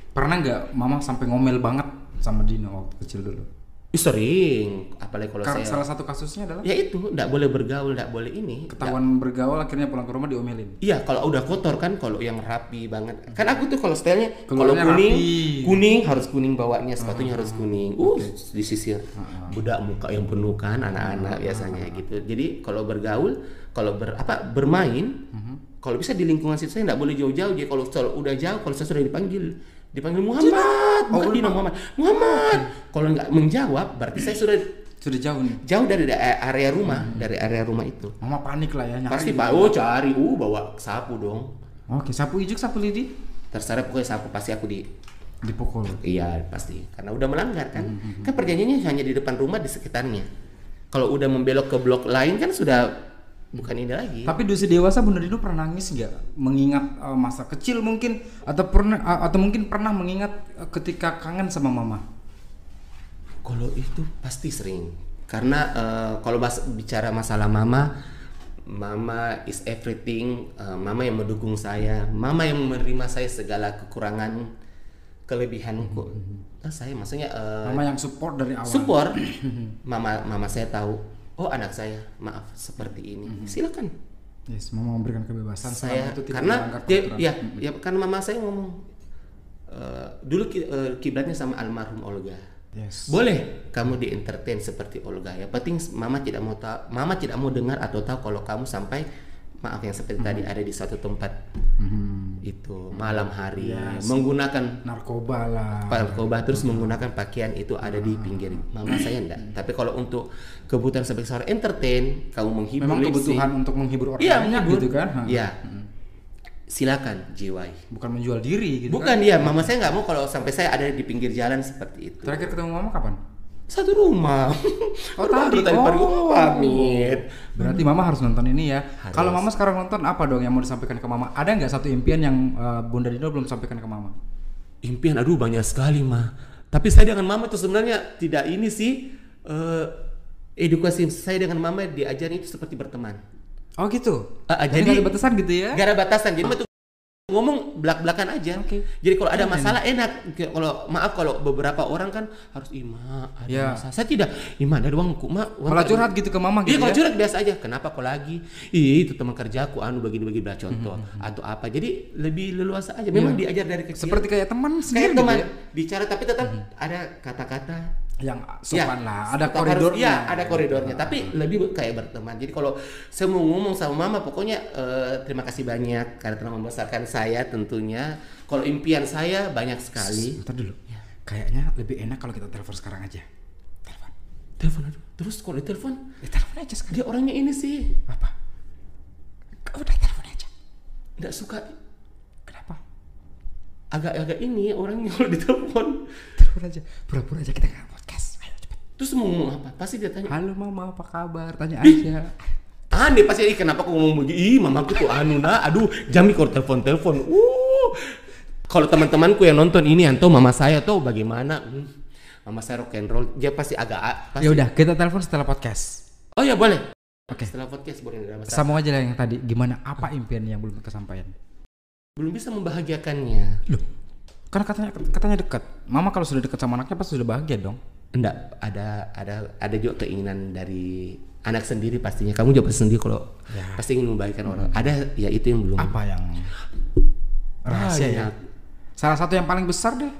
Pernah nggak mama sampai ngomel banget sama Dino waktu kecil dulu? Sering apalagi kalau Kar- saya Salah satu kasusnya adalah ya itu nggak boleh bergaul nggak boleh ini ketahuan bergaul akhirnya pulang ke rumah diomelin. Iya, kalau udah kotor kan, kalau yang rapi banget. Kan aku tuh kalau stylenya kalau kuning, rapi. kuning harus kuning bawanya, sepatunya harus kuning. Uh, disisir. Budak muka yang penuh kan anak-anak biasanya gitu. Jadi kalau bergaul, kalau ber apa bermain, kalau bisa di lingkungan situ saya nggak boleh jauh-jauh. Jadi kalau kalau udah jauh, kalau saya sudah dipanggil, dipanggil Muhammad, bukan Dino Muhammad, Muhammad. Kalau nggak menjawab, berarti saya sudah Sudah jauh nih. jauh dari da- area rumah, dari area rumah itu. Mama panik lah ya nyari. Pasti pak, oh cari, uh bawa sapu dong. Oke, sapu ijuk, sapu lidi terserah pokoknya sapu pasti aku di dipukul. iya pasti karena udah melanggar kan kan perjanjiannya hanya di depan rumah di sekitarnya kalau udah membelok ke blok lain kan sudah bukan ini lagi Tapi di usia dewasa Bunda Dino pernah nangis nggak? Mengingat uh, masa kecil mungkin atau pernah uh, atau mungkin pernah mengingat uh, ketika kangen sama mama. kalau itu pasti sering karena eh, kalau bahas, bicara masalah mama mama is everything eh, mama yang mendukung saya mama yang menerima saya segala kekurangan kelebihanku Ah, saya maksudnya eh, Mama yang support dari awal. support mama mama saya tahu oh anak saya maaf seperti ini. Silakan. Yes, mama memberikan kebebasan saya itu tidak karena dia, ya ya karena mama saya ngomong eh, dulu ki- eh, kiblatnya sama almarhum Olga. Yes. Boleh kamu di entertain seperti Olga. Ya? Penting mama tidak mau tahu, mama tidak mau dengar atau tahu kalau kamu sampai maaf yang seperti tadi ada di suatu tempat. Itu malam hari. Menggunakan Narkoba lah. narkoba terus menggunakan pakaian itu ada di pinggir mama saya enggak tapi kalau untuk kebutuhan sebagai seorang entertain kamu menghibur Memang kebutuhan untuk menghibur orang iya banyak menghibur. gitu kan? Iya. Silakan jiwai. Bukan menjual diri gitu bukan kan? dia mama saya nggak mau kalau sampai saya ada di pinggir jalan seperti itu. Terakhir ketemu mama kapan? Satu rumah Oh, Baru tadi. tadi pagi Oh. pamit Berarti mama harus nonton ini ya. Kalau mama sekarang nonton apa dong yang mau disampaikan ke mama? Ada nggak satu impian yang uh, Bunda Dino belum sampaikan ke mama? impian aduh banyak sekali mah tapi saya dengan mama itu sebenarnya tidak ini sih eh, edukasi saya dengan mama diajarin itu seperti berteman Oh gitu. Ah, ah, jadi ada batasan gitu ya? gak ada batasan jadi tuh ngomong belak-belakan aja Oke. jadi kalau ada masalah enak Kayak kalau maaf kalau beberapa orang kan harus ima ada Ya. masalah saya tidak ima ada uangku mak uang Malah tak- curhat gitu ke mama Iya gitu kalau ya? curhat biasa aja. Kenapa kau lagi? Ih itu teman kerjaku anu begini-begini bela contoh Hmm, atau apa. Jadi lebih leluasa aja. Memang diajar dari kecil. Iya. Seperti kayak teman kayak sendiri teman gitu ya? bicara tapi tetap ada kata-kata Yang sopan Ya, lah, ada koridornya. harus- Iya, ada koridornya. Tapi lebih kayak berteman. Jadi kalau saya mau ngomong sama mama, pokoknya eh, terima kasih banyak karena telah membesarkan saya tentunya. Kalau impian saya banyak sekali. Bentar dulu. Kayaknya lebih enak kalau kita telepon sekarang aja. Telepon. Telepon aduh. Terus kalau ditelepon, Ya, telepon aja sekarang. dia orangnya ini sih Apa? Udah telepon aja. nggak suka? Agak-agak ini orangnya kalau ditelepon. Telepon aja. Pura-pura aja kita nggak podcast. Ayo cepet. Terus mau ngomong apa? Pasti dia tanya. Halo mama, apa kabar? Tanya aja. Aneh pasti ih kenapa kok ngomong begini? Ih, mamaku tuh anu nah. Aduh, jami kalau telepon-telepon. Uh. Kalau teman-temanku yang nonton ini atau mama saya tuh bagaimana? Hmm, Mama saya rock and roll. Dia pasti agak pasti. ya udah, kita telepon setelah podcast. Oh ya boleh. Oke. Setelah podcast boleh. Sambung aja lah yang tadi. Gimana? Apa impian yang belum kesampaian? Belum bisa membahagiakannya. Loh, karena katanya katanya dekat. Mama kalau sudah dekat sama anaknya pasti sudah bahagia dong. Enggak, ada ada ada juga keinginan dari anak sendiri pastinya. Kamu juga sendiri kalau Ya. pasti ingin membahagiakan orang. Ada ya itu yang belum. Apa yang rahasia ya? Salah satu yang paling besar deh.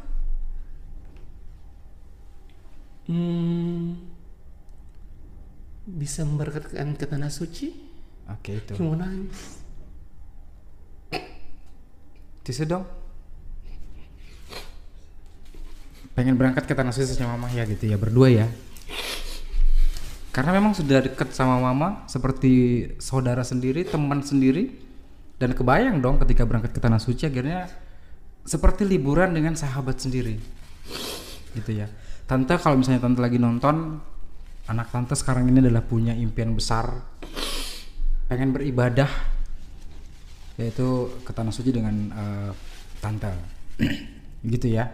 Hmm, bisa memberkatkan ke tanah suci? Oke itu. Nangis. Tisu dong. Pengen berangkat ke tanah suci sama mama ya gitu ya berdua ya. Karena memang sudah dekat sama mama seperti saudara sendiri, teman sendiri dan kebayang dong ketika berangkat ke tanah suci akhirnya seperti liburan dengan sahabat sendiri. Gitu ya. Tante kalau misalnya tante lagi nonton anak tante sekarang ini adalah punya impian besar pengen beribadah yaitu ke tanah suci dengan eh, tante gitu ya.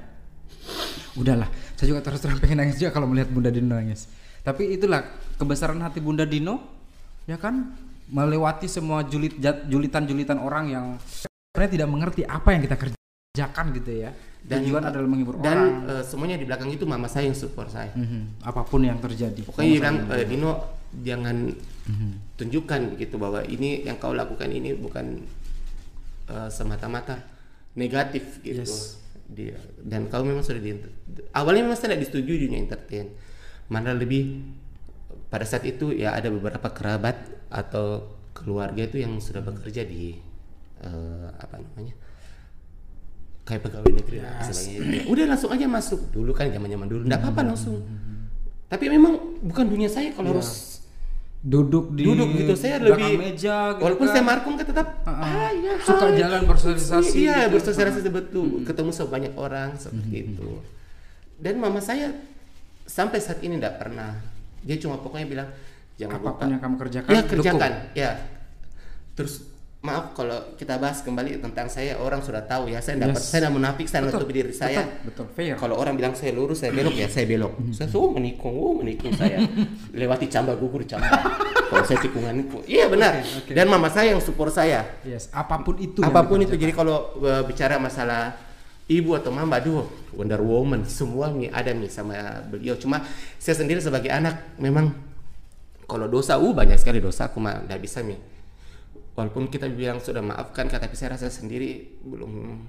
Udahlah saya juga terus terang pengen nangis juga kalau melihat Bunda Dino nangis. Tapi itulah kebesaran hati Bunda Dino ya kan? Melewati semua julit julitan julitan orang yang sebenarnya tidak mengerti apa yang kita kerjakan gitu ya. Dan tujuan adalah menghibur dan orang. eh, semuanya di belakang itu mama saya yang support saya. Mhm, apa pun yang terjadi. Pokoknya bilang eh, Dino jangan tunjukkan gitu bahwa ini yang kau lakukan ini bukan eh, semata-mata negatif gitu. Dia. Dan kau memang sudah di awalnya memang saya tidak disetujui di dunia entertain. Mana lebih pada saat itu ya ada beberapa kerabat atau keluarga itu yang sudah bekerja di eh, apa namanya kayak pegawai negeri lah. Ya, udah langsung aja masuk. Dulu kan zaman zaman dulu. Nggak apa-apa langsung. Tapi memang bukan dunia saya kalau harus duduk di duduk gitu. Saya lebih meja gitu walaupun kan. saya markum kan tetap ah, ya, Suka hai." jalan bersosialisasi iya gitu. bersosialisasi betul. Ketemu sama banyak orang seperti itu dan mama saya sampai saat ini tidak pernah. Dia cuma pokoknya bilang jangan apa pun lupa. yang kamu kerjakan ya dukung. kerjakan. Ya. Terus maaf kalau kita bahas kembali tentang saya orang sudah tahu ya saya dapat Yes. saya tidak munafik saya menutupi diri saya. Betul, betul, fair. kalau orang bilang saya lurus saya belok ya saya belok. Saya oh menikung oh menikung saya. Lewati camba gugur camba kalau saya tikungan itu iya benar. Dan mama saya yang support saya. Yes apa pun itu apa pun itu jadi kalau uh, bicara masalah ibu atau mama aduh Wonder Woman semua nih ada nih sama beliau. Cuma saya sendiri sebagai anak memang kalau dosa uh banyak sekali dosa aku mah nggak bisa nih walaupun kita bilang sudah maafkan kata tapi saya rasa sendiri belum.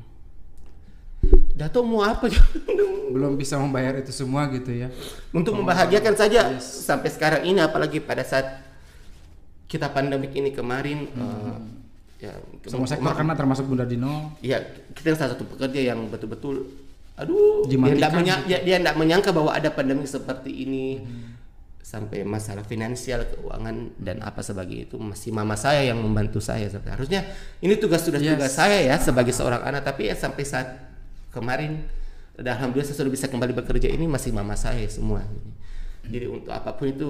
Dato mau apa? Belum bisa membayar itu semua gitu ya. untuk membahagiakan saja. Sampai sekarang ini apalagi pada saat kita pandemik ini kemarin eh, ya Semua sektor karena termasuk Bunda Dino. ya kita salah satu pekerja yang betul-betul aduh dia tidak menya- dia, dia tidak menyangka bahwa ada pandemi seperti ini sampai masalah finansial keuangan dan apa sebagainya itu masih mama saya yang membantu saya harusnya ini tugas tugas tugas Yes. saya ya sebagai seorang anak tapi ya sampai saat kemarin dan alhamdulillah saya sudah bisa kembali bekerja ini masih mama saya semua jadi untuk apa pun itu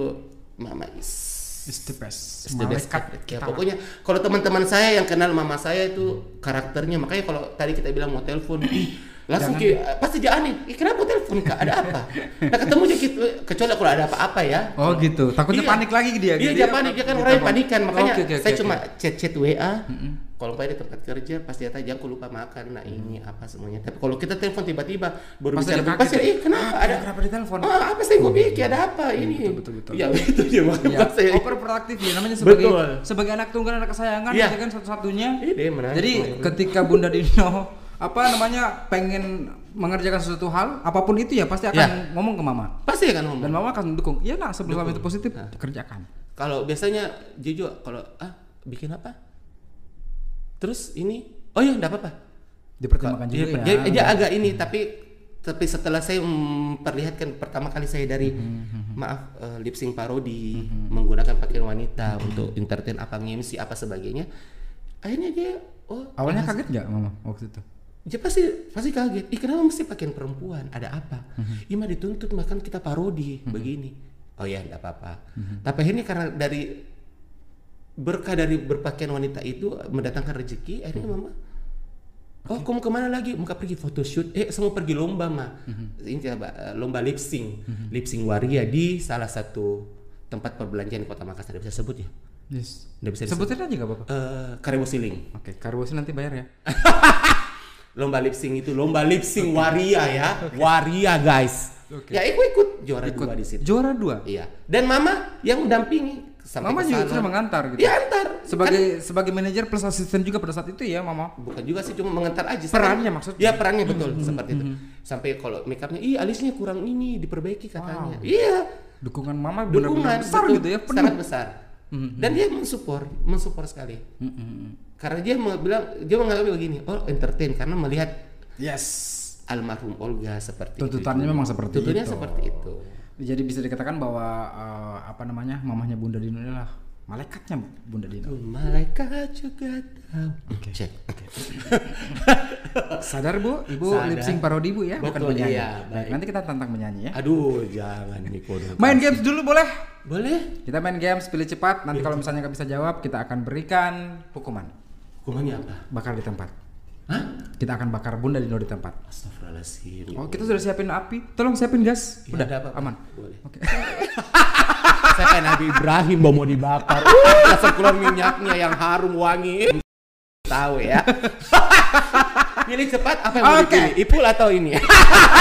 mama is It's the best. It's the best. Ya, pokoknya kalau teman-teman saya yang kenal mama saya itu karakternya makanya kalau tadi kita bilang mau telepon langsung ki, pasti dia aneh Ih, kenapa telepon kak ada apa nah ketemu aja gitu kecuali kalau ada apa-apa ya Oh gitu. Takutnya Iya. panik lagi dia. Iya, gitu dia ya. panik, dia kan Dia orang yang telepon. panikan. Makanya Oke, oke, saya oke, cuma oke. chat-chat WA. Kalau Pak di tempat kerja pasti tanya aku lupa makan, nah ini apa semuanya. Tapi kalau kita telepon tiba-tiba baru Pasti bicara pasti eh kenapa ada Kenapa ditelepon? Ah, apa sih gue pikir ada apa ini? betul, betul, betul. Iya, itu dia makanya Ya, pas saya. ya namanya sebagai Betul. sebagai anak tunggal anak kesayangan Iya. ya kan satu-satunya. Iya. Jadi ketika Bunda Dino apa namanya pengen mengerjakan sesuatu hal apa pun itu ya pasti akan Ya. ngomong ke mama Pasti kan ngomong. dan mama akan mendukung. Iya nak sebelum Dukung. itu positif Nah. kerjakan. Kalau biasanya jujur kalau ah bikin apa? Terus ini oh ya enggak apa-apa. Dipertimbangkan Dia, juga dia, ya. dia agak ini tapi tapi setelah saya memperlihatkan pertama kali saya dari Hmm, maaf eh, lip sync parodi menggunakan pakaian wanita untuk entertain apa MC apa sebagainya akhirnya dia oh Awalnya kaget nggak mama waktu itu? Dia pasti pasti kaget ih kenapa mesti pakaian perempuan ada apa Hmm. Ih mah dituntut makan kita parodi begini oh ya enggak apa-apa tapi akhirnya karena dari berkah dari berpakaian wanita itu mendatangkan rezeki akhirnya mama Oh, kamu ke mana lagi? Muka pergi photoshoot. Eh, semua pergi lomba mah. Ini apa? eh, Lomba lip sync, lip sync waria di salah satu tempat perbelanjaan di Kota Makassar. Tidak bisa sebut ya? Yes. Bisa disebut. Sebutin aja nggak apa-apa. Eh, Karebo Siling. Oke, karbosi nanti bayar ya. Lomba lip sync itu lomba lip sync waria ya, waria guys. Ya, aku ikut juara dua di situ. Juara dua. Iya. Dan mama yang mendampingi sampai Mama juga sudah mengantar gitu. Iya, antar. Sebagai sebagai manajer plus asisten juga pada saat itu ya mama. bukan juga sih cuma mengantar aja Perannya maksudnya? ya perannya betul seperti itu sampai kalau make upnya ih alisnya kurang ini diperbaiki katanya iya Dukungan mama dukungan benar-benar besar betul, gitu ya. Penuh. sangat besar dan dia mensupport mensupport sekali karena dia bilang dia menganggap begini oh entertain karena melihat Yes. almarhum Olga seperti Tuntutannya itu memang seperti tuntutannya itu. seperti itu Jadi bisa dikatakan bahwa eh, apa namanya mamahnya Bunda Dino inilah malaikatnya Bunda Dino. malaikat juga tahu cek Sadar bu, ibu Sadar. lip sync parodi bu ya, bukan Betul, penyanyi. iya, Baik, baik. nanti kita tantang menyanyi ya. aduh jangan Niko dong. Main games dulu boleh? boleh Kita main games pilih cepat. Nanti kalau misalnya nggak bisa jawab, kita akan berikan hukuman. hukumannya apa Bakar di tempat. Hah? Kita akan bakar Bunda Dino di tempat. Astagfirullahaladzim Oh, kita sudah siapin api. Tolong siapin gas. Iya, Udah, ada apa? aman. Boleh. Oke. Saya kayak Nabi Ibrahim mau mau dibakar. Uh, langsung keluar minyaknya yang harum wangi. Tahu ya. Pilih cepat apa yang mau Oke. dipilih? Ipul atau ini?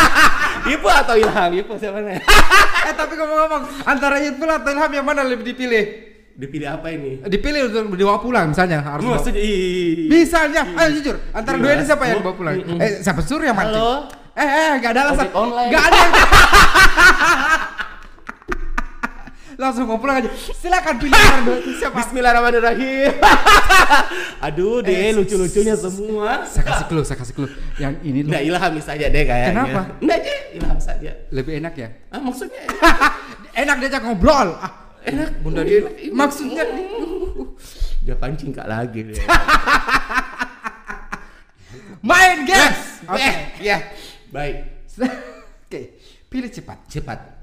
Ipul atau Ilham? Ipul siapa nih? eh tapi ngomong-ngomong, antara Ipul atau Ilham yang mana lebih dipilih? Dipilih apa ini? Dipilih untuk dibawa pulang misalnya harus bawa- Maksudnya. Misalnya, ayo jujur, antara dua ini siapa yang Oh, bawa pulang? Eh, siapa suruh yang mancing? Halo? Eh, eh, gak ada alasan. Gak ada yang... Langsung mau pulang aja. Silakan pilih dua itu siapa? Bismillahirrahmanirrahim. Aduh deh, lucu-lucunya semua. Saya kasih clue, saya kasih clue. Yang ini Nggak ilham saja deh kayaknya. Kenapa? Nggak aja, ilham saja. lebih enak ya. Ah, maksudnya Enak diajak ngobrol. Ah, enak. Bunda Dino. iya. Maksudnya dia pancing kak lagi dia. main games. Oke. Eh, ya. Baik. Oke, pilih cepat. Cepat.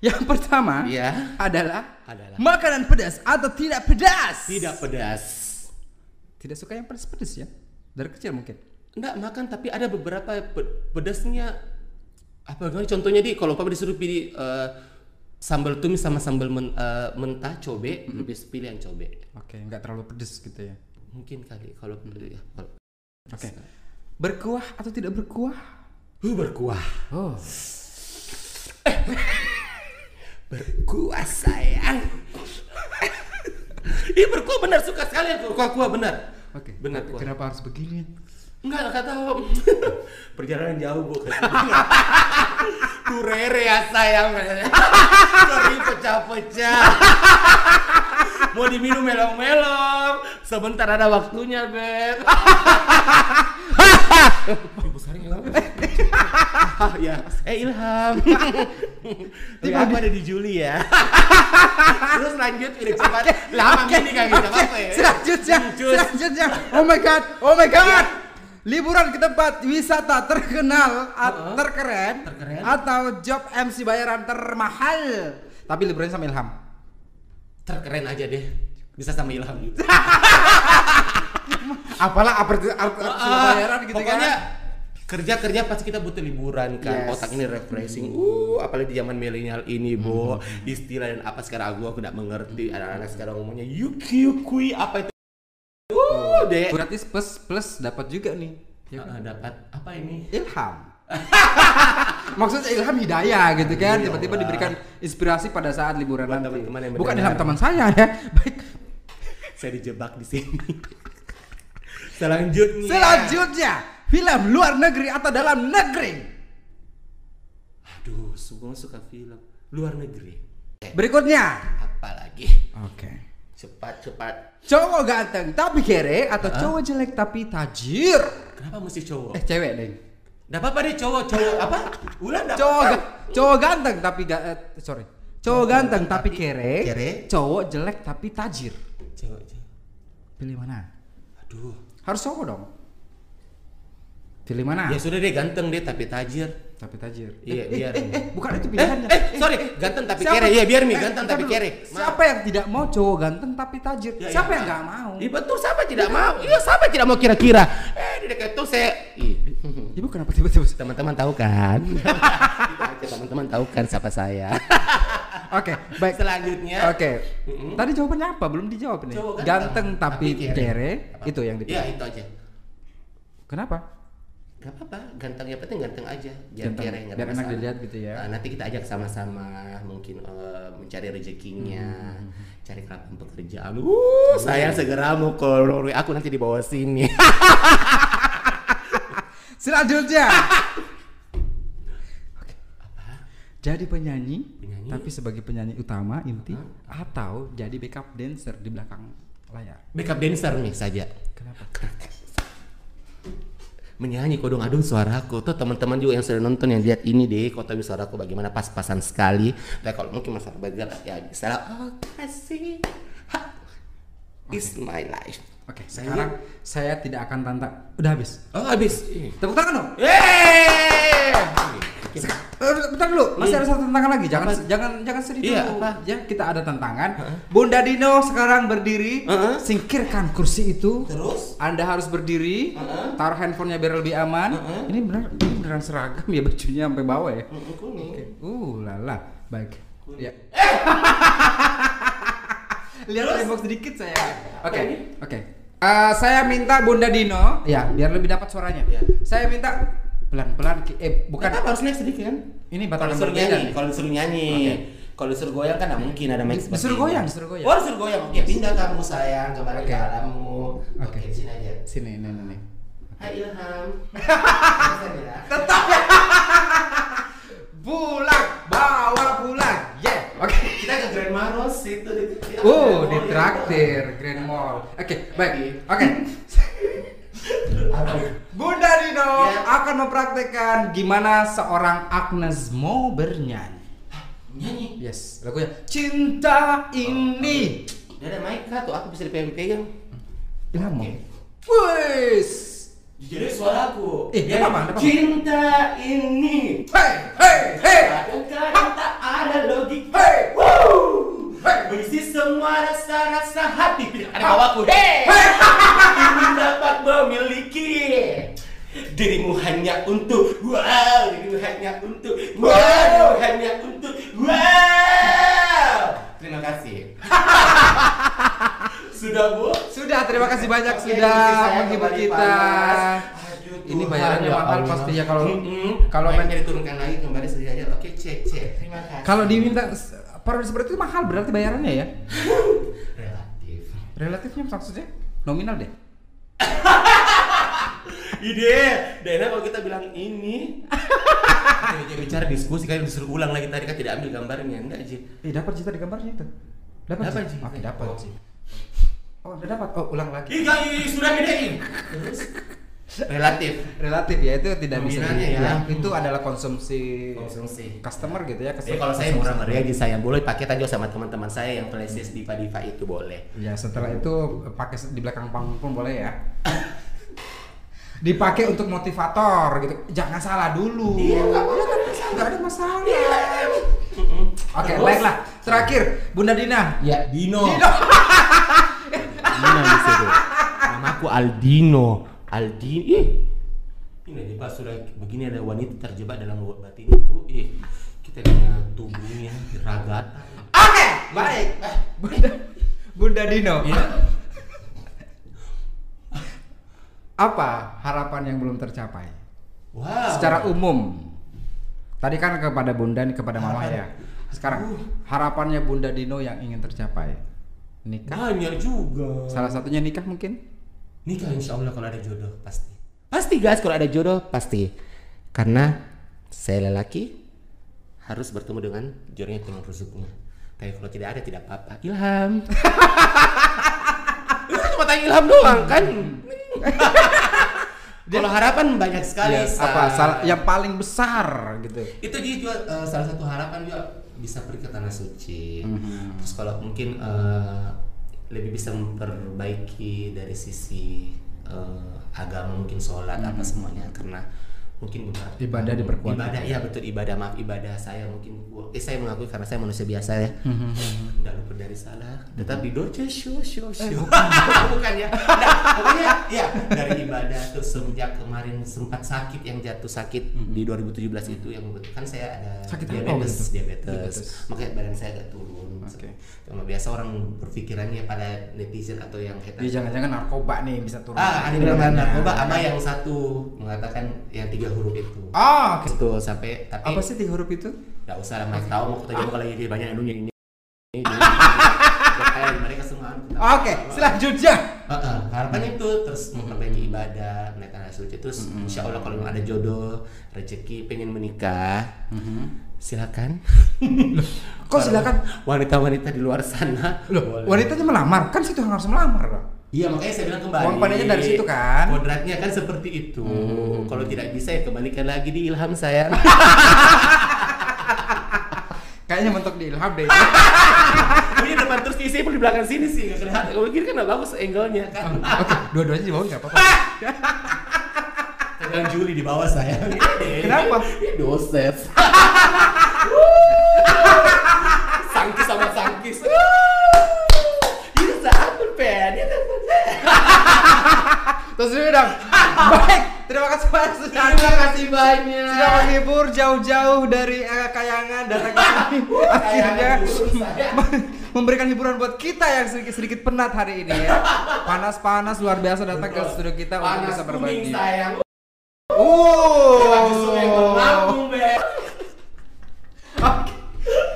Yang pertama Iya. adalah Adalah. makanan pedas atau tidak pedas. Tidak pedas. Tidak suka yang pedas-pedas ya? Dari kecil mungkin. Enggak makan tapi ada beberapa pe- pedasnya apa contohnya di kalau papa disuruh pilih eh, sambal tumis sama sambal men- eh, mentah cobe lebih pilih yang cobe Oke, nggak terlalu pedas gitu ya. mungkin kali kalau pilih ya Oke. Berkuah atau tidak berkuah? uh, berkuah Oh. Berkuah sayang Ih berkuah benar suka sekali aku kuah kuah benar Oke. Benar, tapi kuat. Kenapa harus begini? Enggak, enggak tahu. Perjalanan jauh, Bu. Turere ya sayang. Sorry pecah-pecah. Mau diminum melong-melong. Sebentar ada waktunya, Beb. Ibu Sari nggak apa? ya. Eh Ilham. Tapi aku ada di Juli ya. Terus lanjut udah cepat. Lama gini kayak gitu apa ya? Selanjutnya, selanjutnya. Oh my god, oh my god. Liburan ke tempat wisata terkenal, at- terkeren, Terkeren. atau job MC bayaran termahal. Tapi liburan sama Ilham. Terkeren aja deh. Bisa sama Ilham juga. Apalah arti arti Ah, bayaran gitu pokoknya kan. kerja kerja pasti kita butuh liburan kan Yes. otak ini refreshing uh apalagi di zaman milenial ini bo istilah dan apa sekarang aku aku tidak mengerti anak-anak sekarang ngomongnya yuki yukui apa itu uh deh Berarti plus plus dapat juga nih. Ya kan? Ah, dapat apa ini Ilham. Maksudnya ilham hidayah gitu kan, Iya, tiba-tiba diberikan inspirasi pada saat liburan Buat nanti. teman-teman yang Bukan ilham teman saya ya. Baik. saya dijebak di sini selanjutnya Selanjutnya, film luar negeri atau dalam negeri. aduh semua suka film luar negeri Berikutnya. apa lagi Oke. cepat cepat Cowok ganteng tapi kere atau cowok jelek tapi tajir? kenapa mesti cowok Eh cewek deh. Nggak apa-apa deh cowok cowok apa ulang nggak Cowok ga- cowok ganteng tapi ga, eh, sorry. Cowok ganteng tapi kere. Kere. Cowok jelek tapi tajir. cowok cowok Pilih mana? aduh Harus cowok dong. Pilih mana? Ya sudah deh ganteng deh tapi tajir. Tapi tajir. Iya, eh, biar. Eh, eh, bukan itu Eh, pilihannya. eh, sorry, ganteng tapi Siapa- kere. Iya, biar mi Eh, ganteng tapi dulu. kere. Siapa yang tidak mau cowok ganteng tapi tajir? Ya, siapa ya. yang nggak mau? Iya betul, siapa tidak mau? Iya, siapa tidak mau kira-kira? Eh, di dekat itu saya Ibu kenapa tiba-tiba? teman-teman tahu kan? Teman-teman tahu kan siapa saya. Oke, baik. Selanjutnya. Oke. Tadi jawabannya apa? Belum dijawab nih. Cowok Ganteng ganteng, tapi, kere. Itu yang dipilih. Iya, itu aja. Kenapa? Gak apa-apa, ganteng yang penting ganteng aja. Biar Ganteng, kere biar enak dilihat gitu ya. Nah, nanti kita ajak sama-sama mungkin eh, mencari rezekinya, Hmm, cari kelapan pekerjaan. Uh, saya segera mau ke aku nanti di bawah sini. Selanjutnya. Jadi penyanyi, Penyanyi? tapi sebagai penyanyi utama inti atau jadi backup dancer di belakang layar. Backup dancer nih saja. Kenapa? Menyanyi kodong adung suaraku tuh teman-teman juga yang sudah nonton yang lihat ini deh kota suaraku bagaimana pas-pasan sekali. Tapi kalau mungkin masalah bergerak ya bisa oh kasih ha, is my life. Oke, sekarang saya tidak akan tantang. Udah habis. Oh habis. Ih. Tepuk tangan dong. Yeay! Eh, bentar dulu, masih ada satu tantangan lagi. Jangan Apa? jangan jangan sedih Iya, dulu. apa? Ya, kita ada tantangan. Bunda Dino sekarang berdiri. Heeh. Singkirkan kursi itu. Terus? Anda harus berdiri. Heeh. Taruh handphonenya biar lebih aman. Heeh. Ini benar ini beneran seragam ya bajunya sampai bawah ya. Mm, kuning. Uh, lala. Baik. Ya. Lihat tembok sedikit saya. Oke, oke. Eh, saya minta Bunda Dino, ya, biar lebih dapat suaranya. Ya. Saya minta pelan-pelan eh bukan apa harus naik sedikit kan? ini Kalau batalan disuruh nyanyi, kalau disuruh nyanyi. Oke. Kalau disuruh goyang kan nggak mungkin ada mic disuruh goyang, disuruh goyang. Oh, disuruh goyang. Oke, pindah kamu sayang Oke. ke alammu. Oke, Oke. sini aja. Sini, ini, ini. Hai Ilham. Tetap ya. pulang, bawa pulang. Yeah. Oke. Kita ke Grand Maros itu di. Oh, di traktir Grand Mall. Oke, baik. Oke. Itu? Bunda Dino Ya. akan mempraktekkan gimana seorang Agnes Mo bernyanyi. Nyanyi. Yes, lagunya Cinta Ini. Dia ada mic kah tuh aku bisa dipegang-pegang. Ilham. Oke. Wis. Jadi suaraku. Eh, Dia- apa, apa? Cinta ini. Hey, hey, hey. Kadang-kadang tak ada logik. Hey. Woo! Berisi semua rasa-rasa hati. Ada bawaku. Hey. Ingin dapat memiliki dirimu hanya untuk wow, dirimu hanya untuk wow, hanya untuk wow. Terima kasih. Sudah bu? Sudah, terima kasih banyak Oke, sudah menghibur kita. Ini bayarannya ya mahal Allah. pasti ya kalau Mm-mm. kalau men- diturunkan lagi kembali saja. Oke, cek cek. Terima kasih. kalau diminta s- para seperti itu mahal berarti bayarannya ya. relatif. Relatifnya maksudnya nominal deh. Ide, Dena kalau kita bilang ini, kita bicara diskusi kan disuruh ulang lagi tadi kan tidak ambil gambarnya, enggak sih? Eh dapat sih tadi gambarnya itu. Dapat sih. Oke, dapat Oh. sih. Oh, udah dapat. Oh, ulang lagi. Ih, sudah gedein. Terus relatif. Relatif ya itu tidak bisa di- ya. ya, Itu adalah konsumsi Konsumsi. customer gitu ya. Jadi kalau saya murah meriah aja saya boleh pakai aja sama teman-teman saya yang playlist Diva Diva itu boleh. Ya setelah itu pakai di belakang panggung pun boleh ya. Dipakai untuk motivator gitu. Jangan salah dulu. Iya, nggak Nggak ada masalah. Mm-mm. Oke, baiklah. Terakhir, Bunda Dina. Ya, Dino. Dino bisa deh. Namaku Aldino. Aldino. Ih. Ini di pas sudah begini ada wanita terjebak dalam batinku. Ih. Kita punya tubuhnya ragat. Oke, baik. Bunda Bunda Dino. Iya. Apa harapan yang belum tercapai? Wow. Secara umum. Tadi kan kepada Bunda nih kepada Mama ya. Sekarang harapannya Bunda Dino yang ingin tercapai. Nikah. banyak juga. Salah satunya nikah mungkin? Nikah insya Allah kalau ada jodoh pasti. Pasti guys kalau ada jodoh pasti. Karena saya lelaki harus bertemu dengan jodohnya dengan rusuknya. Tapi kalau tidak ada tidak apa-apa. Ilham. Itu cuma tanya Ilham doang kan. kalau harapan banyak sekali. Ya, apa salah yang paling besar gitu. Itu dia juga eh, salah satu harapan juga bisa pergi ke tanah suci. Terus kalau mungkin eh, lebih bisa memperbaiki dari sisi eh, agama mungkin sholat apa semuanya karena mungkin beberapa Ibadah diperkuat. Ibadah ya betul ibadah maaf ibadah saya mungkin eh saya mengakui karena saya manusia biasa ya. Tidak luput dari salah. Tetapi doce show show show. Bukan ya. Nah, pokoknya ya dari ibadah terus semenjak kemarin sempat sakit yang jatuh sakit di 2017 itu yang kan saya ada Sakit apa diabetes, itu? diabetes. Diabetes. Makanya badan saya agak turun. Oke. Cuma biasa orang berpikirannya pada netizen atau yang hater. Dia jangan-jangan narkoba nih bisa turun. Ah, ada bilang ya. narkoba sama yang satu mengatakan yang tiga huruf itu. Oh, oke. Itu sampai tapi Apa sih tiga huruf itu? Gak usah lah, Mas tahu mau kita jawab kalau ini banyak yang dunia ini. Mereka semua. Oke, selanjutnya. Heeh, harapannya itu terus memperbaiki ibadah, menaikkan hasil terus insya Allah kalau ada jodoh, rezeki, pengen menikah, silakan. Kok silakan? Wanita-wanita di luar sana. Loh, wanitanya melamar. Kan situ harus melamar loh. Iya makanya saya bilang kembali. Uang panennya dari situ kan? Kodratnya kan seperti itu. Kalau tidak bisa ya kembalikan lagi di ilham saya. Kayaknya mentok di ilham deh. Ini depan terus isi pun di belakang sini sih. Kalau gini kan nggak bagus angle-nya kan. Oke, dua-duanya di bawah nggak apa-apa. Tegang Juli di bawah saya. Kenapa? Ini doset. sangkis sama sangkis. Ini satu pen. Terus dulu dong. Baik, terima kasih banyak sudah Terima kasih banyak. sudah menghibur jauh-jauh dari eh, kayangan datang ke sini. Akhirnya memberikan hiburan buat kita yang sedikit-sedikit penat hari ini ya. Panas-panas luar biasa datang ke studio kita untuk Panas bisa kuning berbagi. sayang. Oh. Justru yang.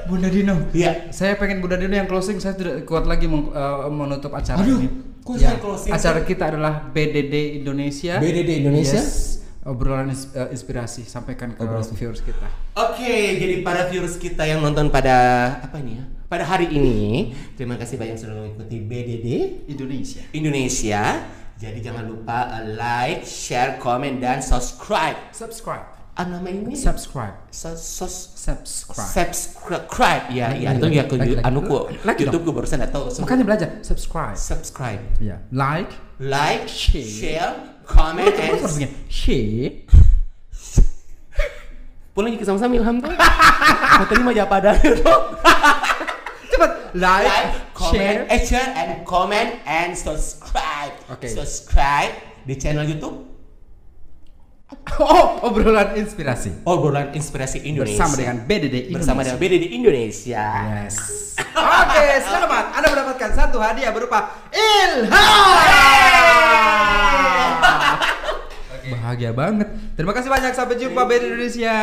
Bunda Dino. Iya. Saya pengen Bunda Dino yang closing, saya tidak kuat lagi meng- eh, menutup acara Aduh, ini. kok Ya, closing acara sih? kita adalah BDD Indonesia. BDD Indonesia? Yes. Obrolan eh, inspirasi sampaikan ke viewers kita. Oke, jadi para viewers kita yang nonton pada apa ini ya? Pada hari ini, terima kasih banyak sudah mengikuti BDD Indonesia. Indonesia. Jadi jangan lupa uh, like, share, comment, dan subscribe. Subscribe. Ah, nama ini? Subscribe. Sos, sos, Subscribe. subscribe. Ya, Lagi, ya. Itu ya, lagi. anu ku, YouTube ku barusan tahu. Makanya belajar subscribe. subscribe, Ya. Like. like, Share. share, comment, and. Share. pulang lagi sama-sama Ilham tuh. Kau tadi mah apa ada Cepat. Like, like, comment, share. eh, share, and comment, and subscribe. Oke. Subscribe di channel YouTube Oh, obrolan inspirasi. Obrolan Inspirasi Indonesia. Bersama dengan BDD Indonesia. bersama dengan BD di Indonesia. Yes. Oke, selamat. Anda mendapatkan satu hadiah berupa ilham. Bahagia banget. Terima kasih banyak. Sampai jumpa BD Indonesia.